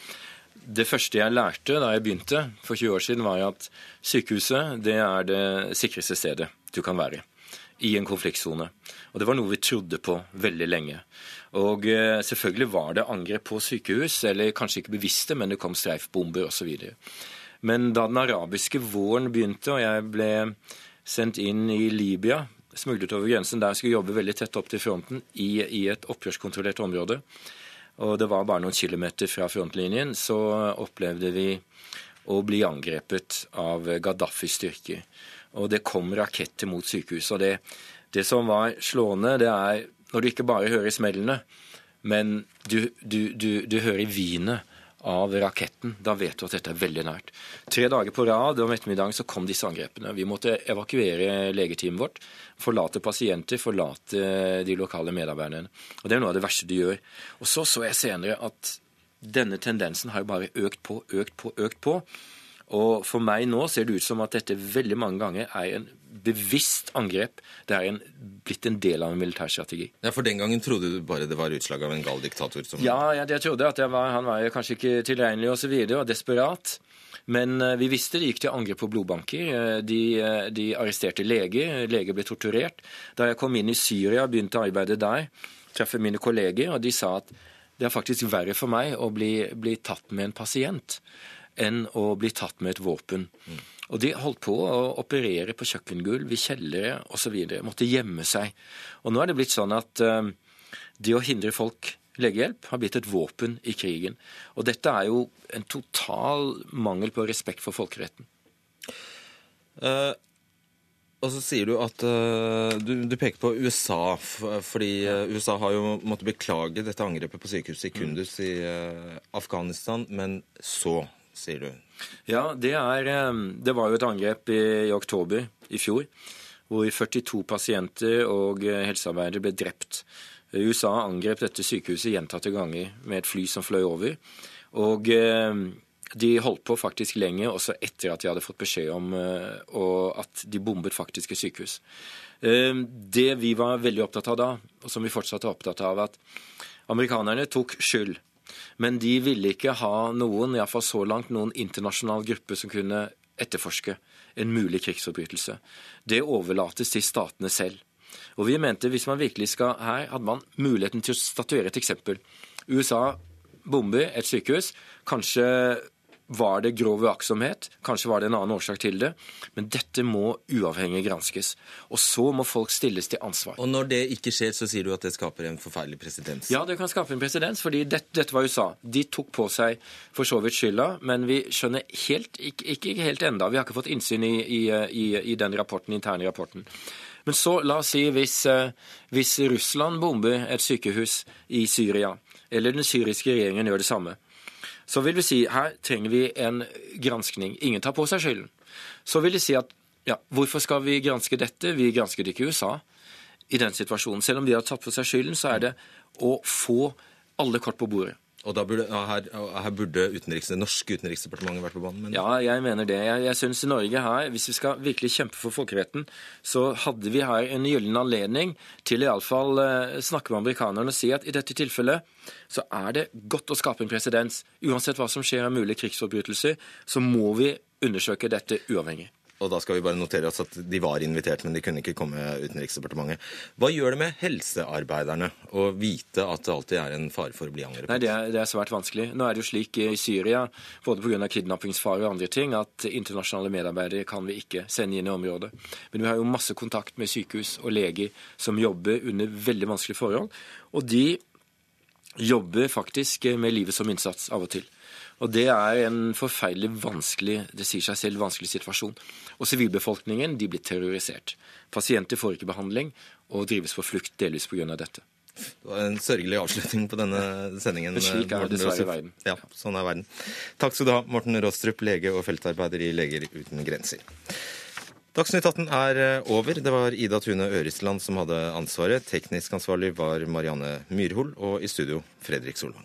Det første jeg lærte da jeg begynte for 20 år siden, var at sykehuset det er det sikreste stedet du kan være i en konfliktsone. Og det var noe vi trodde på veldig lenge. Og eh, selvfølgelig var det angrep på sykehus, eller kanskje ikke bevisste, men det kom streifbomber osv. Men da den arabiske våren begynte, og jeg ble sendt inn i Libya, smuglet over grensen der jeg skulle jobbe veldig tett opp til fronten i, i et opprørskontrollert område, og det var bare noen kilometer fra frontlinjen, så opplevde vi å bli angrepet av Gaddafis styrker. Og det kom raketter mot sykehuset. Og det, det som var slående, det er når du ikke bare hører smellene, men du, du, du, du hører hvinet av raketten. Da vet du at dette er veldig nært. Tre dager på rad om ettermiddagen så kom disse angrepene. Vi måtte evakuere legeteamet vårt. Forlate pasienter, forlate de lokale medarbeiderne. Og Det er noe av det verste du gjør. Og Så så jeg senere at denne tendensen har bare økt på, økt på, økt på. Og For meg nå ser det ut som at dette veldig mange ganger er en bevisst angrep. Det er en, blitt en del av en militær strategi. Ja, For den gangen trodde du bare det var utslag av en gal diktator? Som... Ja, jeg, jeg trodde at var, han var kanskje ikke tilregnelig osv. Og, så og desperat. Men uh, vi visste det gikk til angrep på blodbanker. Uh, de, uh, de, arresterte leger. Leger ble torturert. Da jeg kom inn i Syria og begynte å arbeide der, traff jeg mine kolleger, og de sa at det er faktisk verre for meg å bli, bli tatt med en pasient enn å bli tatt med et våpen. Mm. Og de holdt på å operere på kjøkkengulv, i kjellere osv. Måtte gjemme seg. Og nå er det blitt sånn at uh, det å hindre folk legehjelp har blitt et våpen i krigen. Og dette er jo en total mangel på respekt for folkeretten. Uh, og så sier du at uh, du, du, peker på USA, fordi uh, USA har jo måttet beklage dette angrepet på sykehuset i Kundus i Afghanistan, men så sier du? Ja, det, er, det var jo et angrep i, i, oktober i fjor, hvor 42 pasienter og eh, helsearbeidere ble drept. USA angrep dette sykehuset gjentatte ganger med et fly som fløy over. Og de holdt på faktisk lenge, også etter at de hadde fått beskjed om uh, at de bombet faktiske sykehus. Det vi var veldig opptatt av da, og som vi fortsatt er opptatt av, at amerikanerne tok skyld men de ville ikke ha noen, iallfall så langt, noen internasjonal gruppe som kunne etterforske en mulig krigsforbrytelse. Det overlates til statene selv. Og vi mente hvis man virkelig skal her, hadde man muligheten til å statuere et eksempel. USA bomber et sykehus. Kanskje var det grov uaktsomhet? Kanskje var det en annen årsak til det? Men dette må uavhengig granskes. Og så må folk stilles til ansvar. Og når det ikke skjer, så sier du at det skaper en forferdelig presedens? Ja, det kan skape en presedens, fordi dette, dette, var USA. De tok på seg for så vidt skylda, men vi skjønner helt, ikke, ikke helt enda. Vi har ikke fått innsyn i, i, i, i den rapporten, interne rapporten. Men så, la oss si, hvis, eh, hvis Russland bomber et sykehus i Syria, eller den syriske regjeringen gjør det samme, så vil vi si her trenger vi en granskning. Ingen tar på seg skylden. Så vil de si at ja, hvorfor skal vi granske dette? Vi gransket ikke USA i den situasjonen. Selv om de har tatt på seg skylden, så er det å få alle kort på bordet. Og burde, her, her burde utenriks, det norske utenriksdepartementet vært på banen? Men... Ja, jeg mener det. Jeg, jeg syns Norge her, hvis vi skal virkelig kjempe for folkeretten, så hadde vi her en gyllen anledning til iallfall eh, snakke med amerikanerne og si at i dette tilfellet så er det godt å skape en presedens. Uansett hva som skjer av mulige krigsforbrytelser, så må vi undersøke dette uavhengig. Og da skal vi bare notere oss at de var invitert, men de kunne ikke komme Utenriksdepartementet. Hva gjør det med helsearbeiderne å vite at det alltid er en fare for å bli angrepet? Nei, det er, det er, svært vanskelig. Nå er det jo slik i Syria, både pga. kidnappingsfare og andre ting, at internasjonale medarbeidere kan vi ikke sende inn i området. Men vi har jo masse kontakt med sykehus og leger som jobber under veldig vanskelige forhold. Og de jobber faktisk med livet som innsats av og til. Og Det er en forferdelig vanskelig det sier seg selv, vanskelig situasjon. Og Sivilbefolkningen de blir terrorisert. Pasienter får ikke behandling og drives på flukt delvis pga. dette. Det var en sørgelig avslutning på denne sendingen. Men slik er det dessverre verden. Ja, sånn er verden. Takk skal du ha, Morten Rostrup, lege og feltarbeider i Leger uten grenser. Dagsnytt 18 er eh, over. Det var Ida Tune Ørisland som hadde ansvaret. Teknisk ansvarlig var Marianne Myrhol, og i studio Fredrik Solvang.